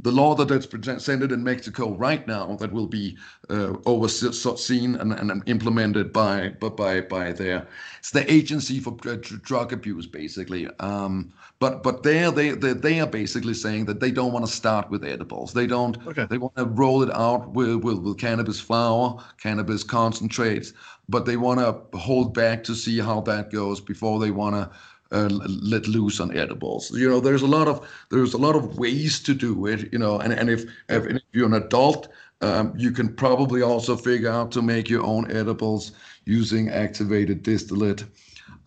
the law that is presented in Mexico right now that will be uh, overseen and, and, implemented by by by their it's the agency for drug abuse basically. Um, but but there they, they they are basically saying that they don't want to start with edibles. They don't. Okay. They want to roll it out with, with with cannabis flower, cannabis concentrates, but they want to hold back to see how that goes before they want to uh, let loose on edibles. You know, there's a lot of there's a lot of ways to do it. You know, and and if if, if you're an adult, um, you can probably also figure out to make your own edibles using activated distillate.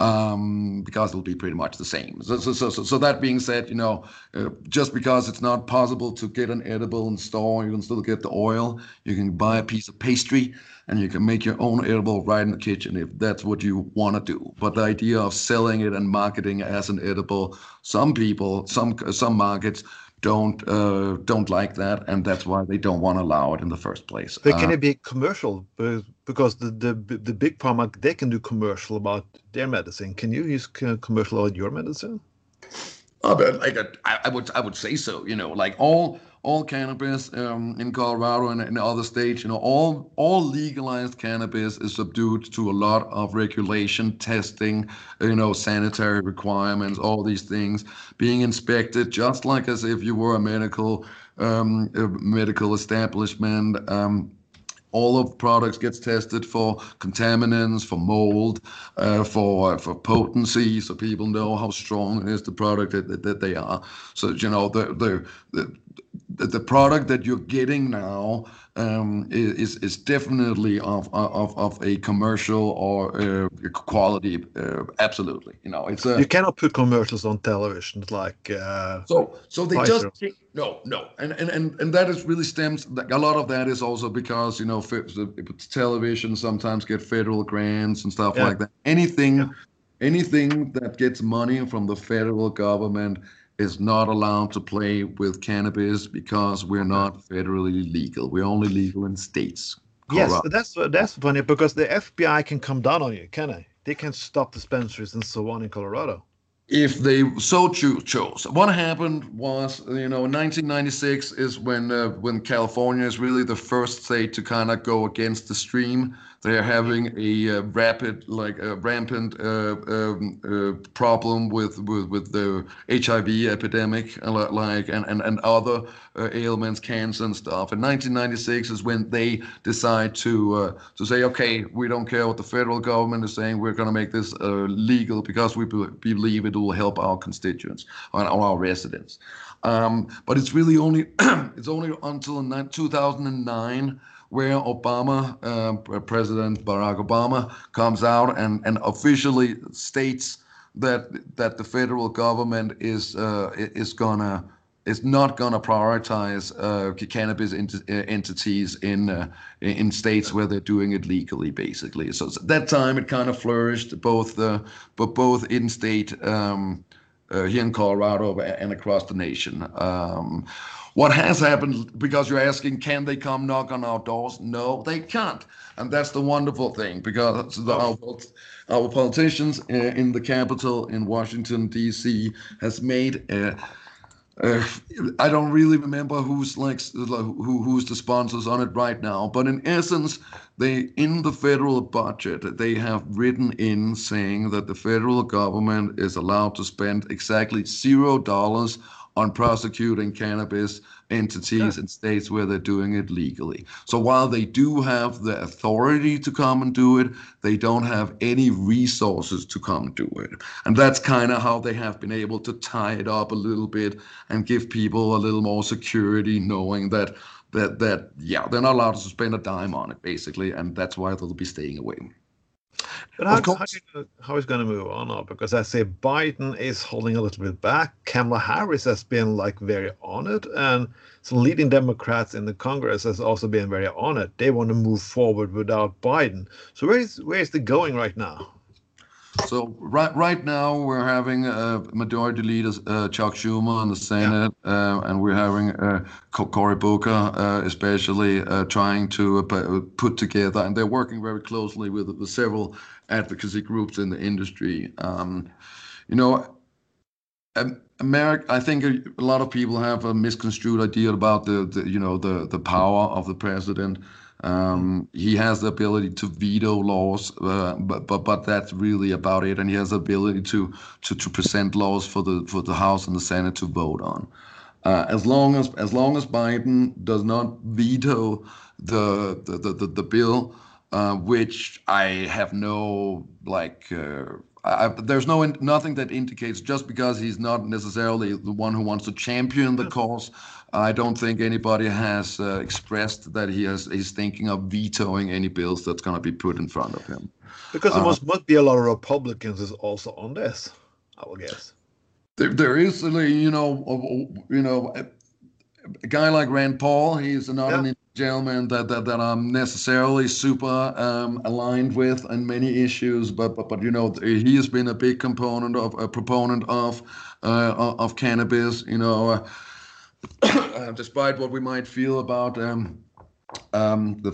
Um, because it'll be pretty much the same. So, so, so, so that being said, you know, uh, just because it's not possible to get an edible in store, you can still get the oil. You can buy a piece of pastry, and you can make your own edible right in the kitchen if that's what you want to do. But the idea of selling it and marketing as an edible, some people, some some markets don't uh, don't like that, and that's why they don't want to allow it in the first place. But can Uh, it be commercial? Be- Because the, the the big pharma they can do commercial about their medicine. Can you use commercial about your medicine? Uh, but like a, I, I would I would say so. You know, like all all cannabis um, in Colorado and in other states, you know, all all legalized cannabis is subdued to a lot of regulation, testing, you know, sanitary requirements, all these things being inspected, just like as if you were a medical um, a medical establishment. Um, all of products gets tested for contaminants, for mold, uh, for for potency, so people know how strong is the product that, that, that they are. So you know the the the, the, the product that you're getting now um, is is definitely of of of a commercial or uh, quality. Uh, absolutely, you know it's a You cannot put commercials on television like uh, so so they Pfizer. just no no and and and, and that is really stems a lot of that is also because you know television sometimes get federal grants and stuff Yeah. like that anything Yeah. anything that gets money from the federal government is not allowed to play with cannabis because we're not federally legal we're only legal in states yes, Colorado. that's that's funny because the FBI can come down on you, can they? They can stop dispensaries and so on in Colorado. If they so cho- chose. What happened was, you know, in 1996 is when uh, when California is really the first state to kind of go against the stream. They're having a uh, rapid, like a rampant uh, um, uh, problem with, with with the HIV epidemic, uh, li- like and and and other uh, ailments, cancer and stuff. In 1996 is when they decide to uh, to say, okay, we don't care what the federal government is saying. We're going to make this uh, legal because we be- believe it will help our constituents and our residents. Um, but it's really only it's only until 2009 where Obama, uh, President Barack Obama, comes out and, and officially states that that the federal government is uh, is gonna is not gonna prioritize uh, cannabis ent- uh, entities in uh, in states where they're doing it legally, basically. So, so that time it kind of flourished, both uh, but both in state. Um, here in Colorado and across the nation. Um, what has happened, because you're asking, can they come knock on our doors? No, they can't. And that's the wonderful thing, because the, our, our politicians uh, in the Capitol in Washington, D.C., has made uh, uh, I don't really remember who's like who who's the sponsors on it right now, but in essence, they in the federal budget they have written in saying that the federal government is allowed to spend exactly zero dollars on prosecuting cannabis entities in states where they're doing it legally. So while they do have the authority to come and do it, they don't have any resources to come do it. And that's kind of how they have been able to tie it up a little bit and give people a little more security knowing that that that yeah, they're not allowed to spend a dime on it basically, and that's why they'll be staying away. But how, how, you- how is going to move on now? Because I say Biden is holding a little bit back. Kamala Harris has been like very on it, and some leading Democrats in the Congress has also been very on it. They want to move forward without Biden. So where is where is the going right now? So right right now we're having a Majority Leader uh, Chuck Schumer in the Senate, uh, and we're having uh, Cory Booker, uh, especially uh, trying to uh, put together, and they're working very closely with, with several advocacy groups in the industry. Um, you know, America, I think a, a lot of people have a misconstrued idea about the, the you know the the power of the president. Um, he has the ability to veto laws, uh, but but but that's really about it. And he has the ability to to to present laws for the for the House and the Senate to vote on. Uh, as long as as long as Biden does not veto the the the, the, the bill, uh, which I have no like uh, I, there's no nothing that indicates just because he's not necessarily the one who wants to champion the cause. I don't think anybody has uh, expressed that he has he's thinking of vetoing any bills that's going to be put in front of him. Because there uh, must, must be a lot of Republicans is also on this, I would guess. There, there is, you know, you know, a guy like Rand Paul. He's not yeah. an gentleman that, that that I'm necessarily super um, aligned with on many issues, but but but you know, he has been a big component of a proponent of uh, of cannabis. You know, uh, despite what we might feel about. Um, um, the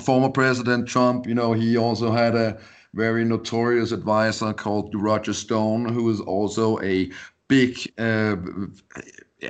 former president Trump, you know, he also had a very notorious advisor called Roger Stone, who is also a big. Uh,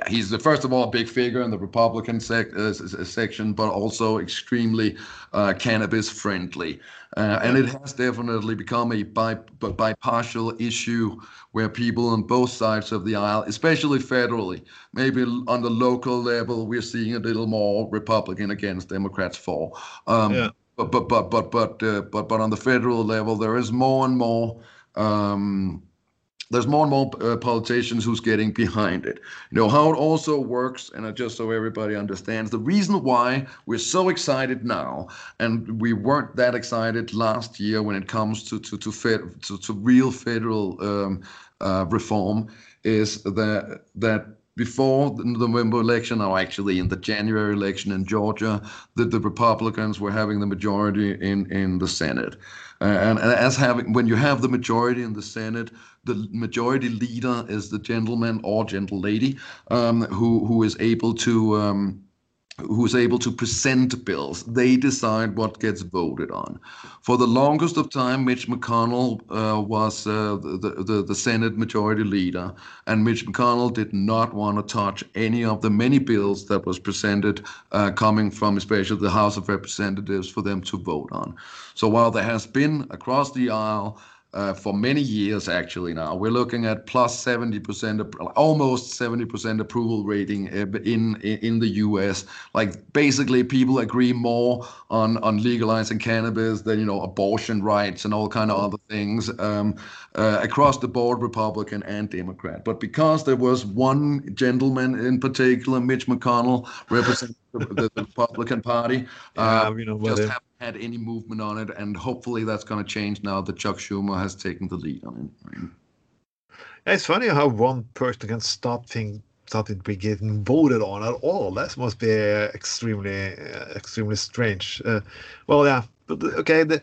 he's the first of all a big figure in the Republican sec- uh, section, but also extremely uh, cannabis friendly, uh, and it has definitely become a bi- bipartial issue where people on both sides of the aisle, especially federally, maybe on the local level, we're seeing a little more Republican against Democrats for. Um, yeah but but but but but uh, but but on the federal level, there is more and more. Um, there's more and more uh, politicians who's getting behind it. You know how it also works, and just so everybody understands, the reason why we're so excited now, and we weren't that excited last year when it comes to to to fed, to, to real federal um, uh, reform, is that that before the November election, or actually in the January election in Georgia, that the Republicans were having the majority in, in the Senate. Uh, and, and, as having when you have the majority in the Senate, the majority leader is the gentleman or gentle lady um, who who is able to um, who's able to present bills. They decide what gets voted on. For the longest of time, Mitch McConnell uh, was uh, the, the, the Senate Majority Leader, and Mitch McConnell did not want to touch any of the many bills that was presented, uh, coming from especially the House of Representatives, for them to vote on. So while there has been across the aisle for many years actually now. We're looking at plus 70%, almost 70% approval rating uh, in in the U.S. Like basically, people agree more on on legalizing cannabis than you know abortion rights and all kind of other things um, uh, across the board, Republican and Democrat. But because there was one gentleman in particular, Mitch McConnell, representing the, the, Republican Party, uh, yeah, you know, just haven't had any movement on it, and hopefully that's going to change now that Chuck Schumer has taken the lead on it. Yeah, it's funny how one person can stop things something to be getting voted on at all. That must be uh, extremely, uh, extremely strange. Uh, well, yeah, but okay. The,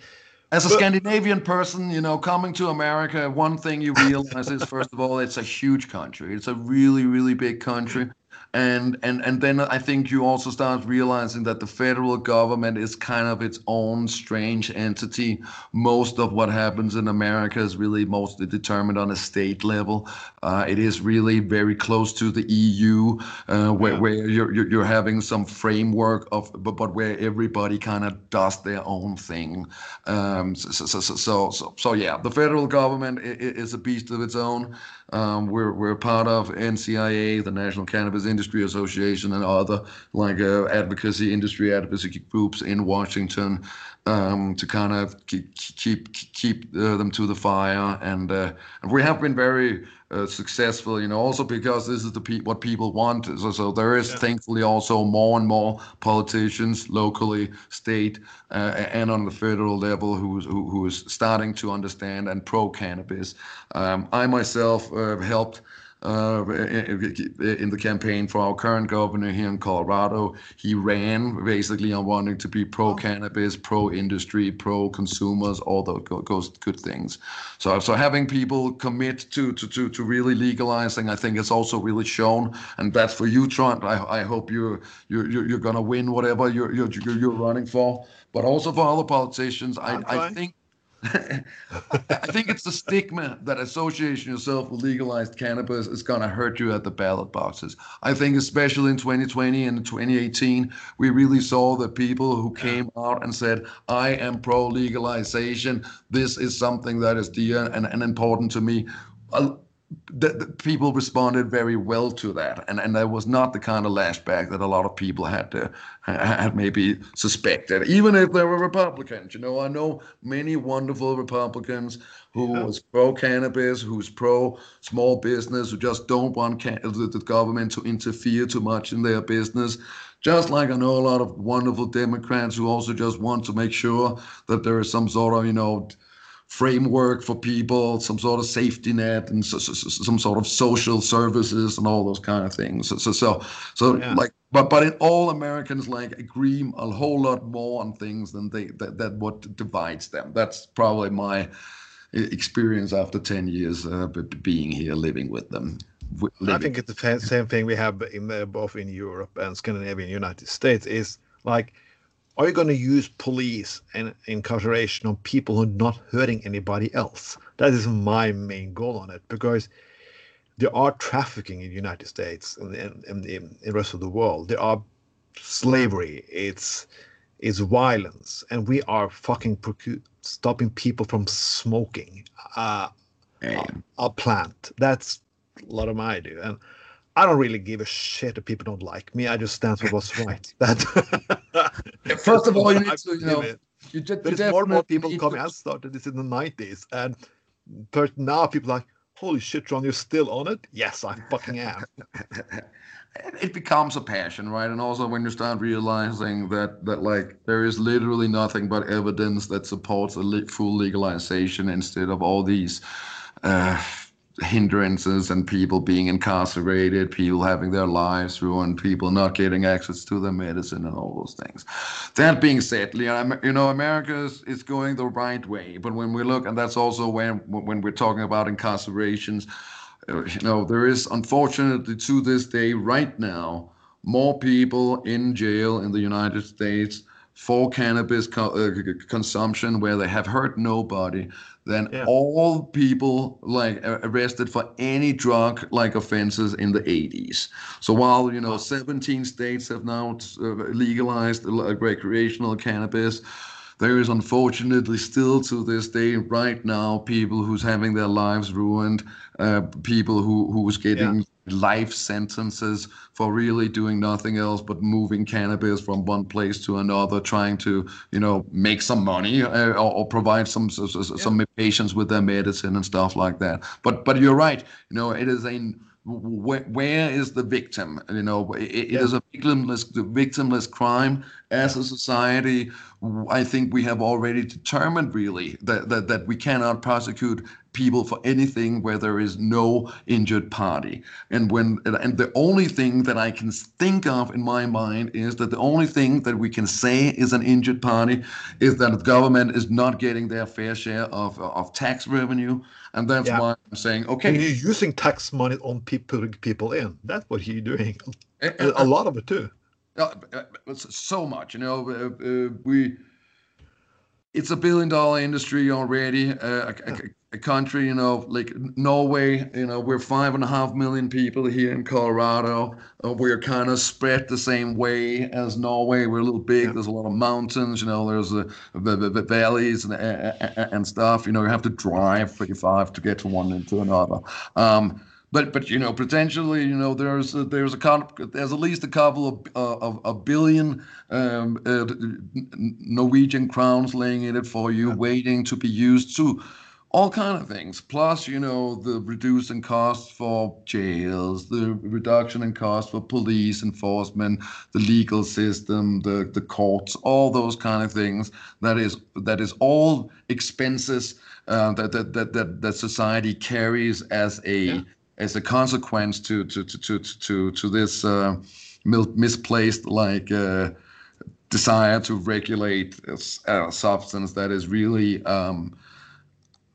as a Scandinavian person, you know, coming to America, one thing you realize is, first of all, it's a huge country. It's a really, really big country and and and then I think you also start realizing that the federal government is kind of its own strange entity. Most of what happens in America is really mostly determined on a state level. Uh, it is really very close to the EU, uh, where, yeah. where you're, you're having some framework of, but, but where everybody kind of does their own thing. Um, so, so, so, so, so, yeah, the federal government is a beast of its own. Um, we're we're part of NCIA, the National Cannabis Industry Association, and other like uh, advocacy industry advocacy groups in Washington um, to kind of keep keep keep uh, them to the fire. And, uh, and we have been very uh, successful, you know, also because this is the pe- what people want. So, so there is yeah. thankfully also more and more politicians locally, state, uh, and on the federal level who, who, who is starting to understand and pro cannabis. Um, I myself uh, helped uh, in the campaign for our current governor here in Colorado. He ran basically on wanting to be pro cannabis, pro industry, pro consumers, all those good things. So, so having people commit to, to, to, to really legalizing, I think it's also really shown, and that's for you, Trond. I, I hope you're, you're, you're going to win whatever you're, you're, you're running for, but also for other politicians. I, I think I think it's the stigma that associating yourself with legalized cannabis is going to hurt you at the ballot boxes. I think, especially in 2020 and 2018, we really saw the people who came out and said, I am pro legalization. This is something that is dear and, and important to me. The, the people responded very well to that, and and there was not the kind of lashback that a lot of people had to had maybe suspected, even if they were Republicans. You know, I know many wonderful Republicans who yeah. was pro cannabis, who's pro small business, who just don't want can- the government to interfere too much in their business. Just like I know a lot of wonderful Democrats who also just want to make sure that there is some sort of, you know, framework for people, some sort of safety net, and so, so, some sort of social services and all those kind of things. So, so, so, so yeah. like, but but in all Americans like agree a whole lot more on things than they that, that what divides them. That's probably my experience after 10 years uh, being here living with them living. i think it's the same thing we have in uh, both in europe and scandinavia and united states is like are you going to use police and incarceration on people who are not hurting anybody else? That is my main goal on it because there are trafficking in the United States and in, the rest of the world. There are slavery. It's it's violence, and we are fucking stopping people from smoking uh, a, a plant. That's a lot of my do, and I don't really give a shit if people don't like me. I just stand for what's right. That first of all, you need to, you know, you just, there's more and more people coming. I started this in the '90s, and but now people are like, "Holy shit, Trond, you're still on it?" Yes, I fucking am. it becomes a passion, right? And also when you start realizing that that like there is literally nothing but evidence that supports a full legalization instead of all these. Uh, hindrances and people being incarcerated, people having their lives ruined, people not getting access to their medicine and all those things. That being said, Leon, you know, America is, is going the right way. But when we look, and that's also when when we're talking about incarcerations, uh, you know, there is unfortunately to this day, right now, more people in jail in the United States for cannabis co- uh, consumption where they have hurt nobody than yeah. all people like arrested for any drug like offenses in the 80s. So while you know 17 states have now uh, legalized recreational cannabis, there is unfortunately still to this day right now people who's having their lives ruined, uh, people who who's getting yeah life sentences for really doing nothing else but moving cannabis from one place to another, trying to you know make some money uh, or, or, provide some some, some yeah. patients with their medicine and stuff like that. But but you're right. You know it is a where, where is the victim? You know, it, it yeah. is a victimless, victimless crime. As a society, I think we have already determined really that, that, that we cannot prosecute people for anything where there is no injured party. And when and the only thing that I can think of in my mind is that the only thing that we can say is an injured party is that the government is not getting their fair share of, of tax revenue. And that's yeah. why I'm saying, okay. And you're using tax money on people people in. That's what you're doing. a lot of it too. Uh, so much, you know. Uh, uh, we it's a billion dollar industry already. Uh, a, a, a, country, you know, like Norway, you know, we're five and a half million people here in Colorado. Uh, we're kind of spread the same way as Norway. We're a little big. Yeah. There's a lot of mountains, you know, there's the, the, the valleys and, and stuff. You know, you have to drive 35 to get to one and to another. Um, but but you know potentially you know there's a, there's a there's at least a couple of uh, of a billion um, uh, Norwegian crowns laying in it for you, waiting to be used to all kind of things. Plus, you know, the reducing costs for jails, the reduction in costs for police enforcement, the legal system, the the courts, all those kind of things. That is that is all expenses uh, that, that that that that society carries as a yeah as a consequence to to to to to, to this uh, misplaced like uh, desire to regulate a, substance that is really um,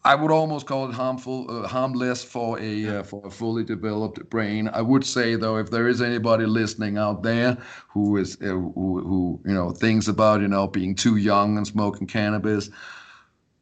I would almost call it harmful, uh, harmless for a uh, for a fully developed brain. I would say though, if there is anybody listening out there who is uh, who, who you know thinks about you know being too young and smoking cannabis,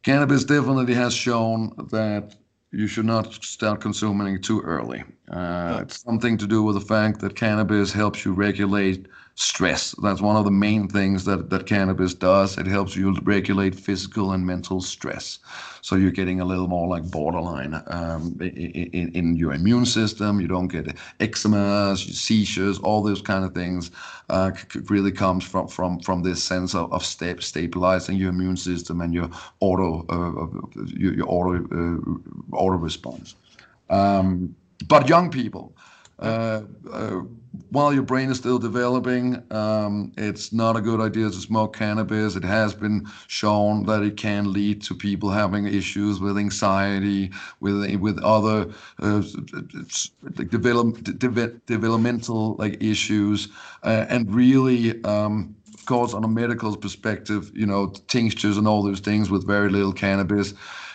cannabis definitely has shown that you should not start consuming too early. Uh, It's something to do with the fact that cannabis helps you regulate stress. That's one of the main things that, that cannabis does. It helps you regulate physical and mental stress. So you're getting a little more like borderline um, in, in your immune system. You don't get eczema, seizures, all those kind of things. Uh, really comes from from from this sense of, of sta- stabilizing your immune system and your auto uh, your, your auto uh, auto response. Um, but young people, uh, uh, while your brain is still developing, um, it's not a good idea to smoke cannabis. It has been shown that it can lead to people having issues with anxiety, with with other uh, develop, de- developmental like issues, uh, and really. Um, of course, on a medical perspective, you know, tinctures and all those things with very little cannabis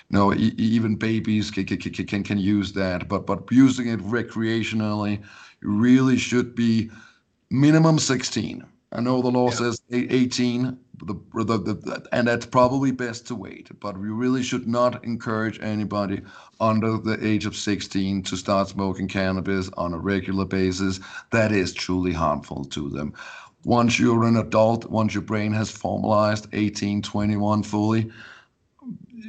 know, e- even babies can, can, can, can use that, but but using it recreationally really should be minimum 16. I know the law yeah. says 18, the, the, the, and that's probably best to wait. But we really should not encourage anybody under the age of 16 to start smoking cannabis on a regular basis. That is truly harmful to them. Once you're an adult, once your brain has formalized 18, 21 fully,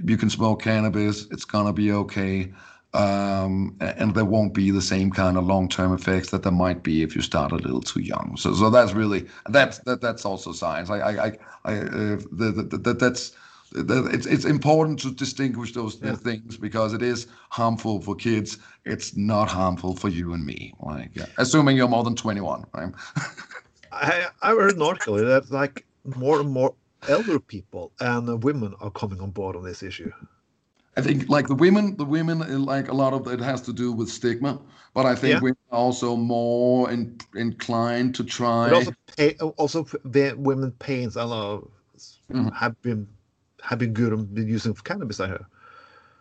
you can smoke cannabis, it's gonna be okay. Um, and there won't be the same kind of long-term effects that there might be if you start a little too young. So, so that's really that's that, that's also science. I, I, I, I uh, the, the, the, that's it's it's important to distinguish those yeah. things because it is harmful for kids. It's not harmful for you and me. Like, yeah. assuming you're more than 21, right? I I read an article that like more and more elder people and women are coming on board on this issue. I think like the women, the women like a lot of it has to do with stigma, but I think yeah. women are also more in, inclined to try. But also, pay, also the women pains a lot mm-hmm. have been have been good on using cannabis. I heard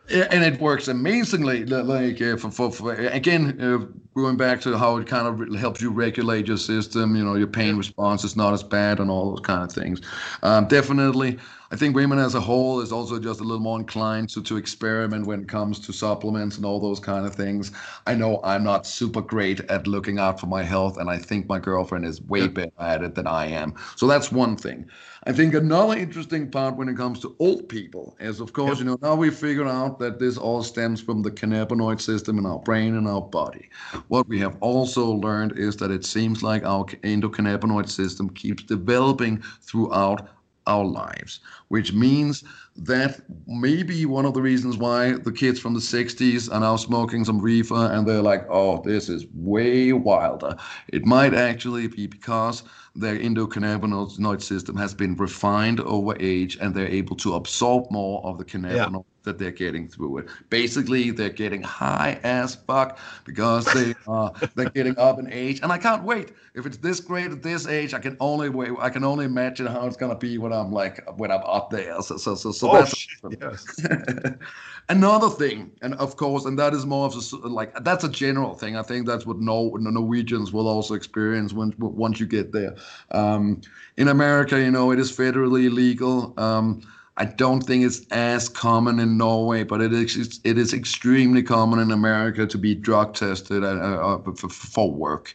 and it works amazingly. Like uh, for, for, for, again, uh, going back to how it kind of helps you regulate your system. You know, your pain response is not as bad, and all those kind of things. Um, definitely, I think women as a whole is also just a little more inclined to to experiment when it comes to supplements and all those kind of things. I know I'm not super great at looking out for my health, and I think my girlfriend is way better at it than I am. So that's one thing. I think another interesting part when it comes to old people is, of course, yep. you know, now we figure out that this all stems from the cannabinoid system in our brain and our body. What we have also learned is that it seems like our endocannabinoid system keeps developing throughout our lives, which means that maybe one of the reasons why the kids from the 60s are now smoking some reefer and they're like, oh, this is way wilder. It might actually be because their endocannabinoid system has been refined over age and they're able to absorb more of the cannabinoid yeah. that they're getting through it. Basically, they're getting high as fuck because they are they're getting up in age. And I can't wait. If it's this great at this age, I can only wait. I can only imagine how it's gonna be when I'm like when I'm there. So so so, so oh, that's yes. Another thing, and of course, and that is more of a like that's a general thing. I think that's what no Norwegians will also experience when once you get there. Um, in America, you know, it is federally legal. Um, I don't think it's as common in Norway, but it is it is extremely common in America to be drug tested uh, uh, uh for, for, work.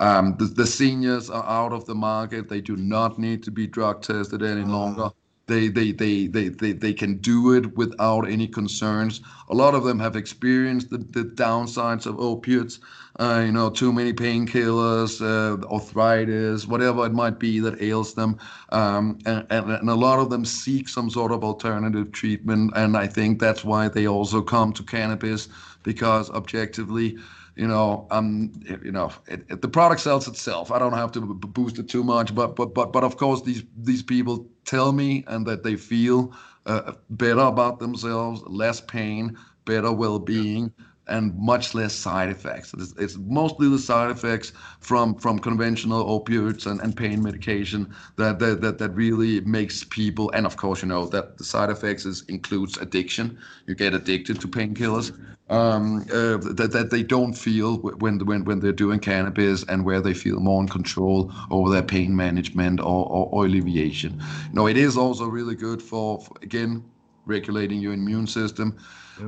Um, the, the, seniors are out of the market; they do not need to be drug tested any uh-huh. longer. They, they, they, they, they, they can do it without any concerns. A lot of them have experienced the, the downsides of opiates, uh, you know, too many painkillers, uh, arthritis, whatever it might be that ails them. Um, and, and, and, a lot of them seek some sort of alternative treatment. And I think that's why they also come to cannabis because objectively, you know, um, you know, it, it, the product sells itself. I don't have to b- boost it too much, but but but but of course, these these people tell me and that they feel uh, better about themselves, less pain, better well-being. Yeah and much less side effects. It's, it's, mostly the side effects from from conventional opioids and, and pain medication that, that that that really makes people and of course you know that the side effects is includes addiction. You get addicted to painkillers. Um, uh, that, that they don't feel when when when they're doing cannabis and where they feel more in control over their pain management or, or, or alleviation. You know, it is also really good for, for again regulating your immune system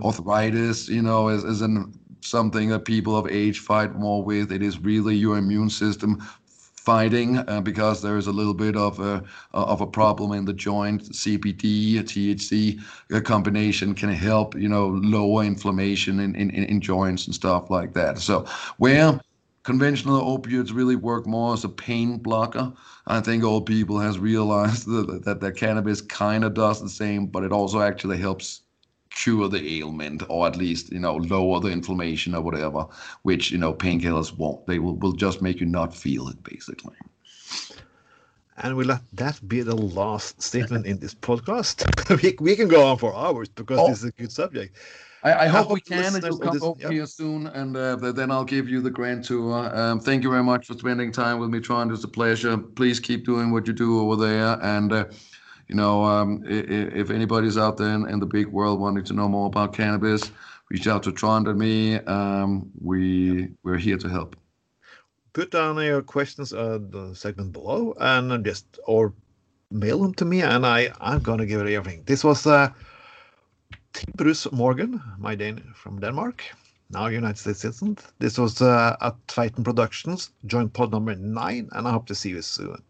arthritis, you know, is, is an something that people of age fight more with. It is really your immune system fighting uh, because there is a little bit of a of a problem in the joint. CBD, THC a combination can help you know lower inflammation in, in in joints and stuff like that. So where conventional opioids really work more as a pain blocker. I think old people has realized that that, that cannabis kind of does the same, but it also actually helps cure the ailment or at least you know lower the inflammation or whatever which you know painkillers won't they will, will just make you not feel it basically and we let that be the last statement in this podcast we, we can go on for hours because oh. this is a good subject I, I, hope, we can, and you'll come this, over yeah. here soon, and uh, then I'll give you the grand tour. Um, thank you very much for spending time with me, Trond. It's a pleasure. Please keep doing what you do over there, and uh, you know, um, if, if, anybody's out there in, in, the big world wanting to know more about cannabis, reach out to Trond and me. Um, we we're here to help. Put down your questions on the segment below, and just or mail them to me, and I I'm gonna give it everything. This was uh, Tim Bruus Morgen, my Dane from Denmark, now United States citizen. This was uh, at Titan Productions, JointPod number nine, and I hope to see you soon.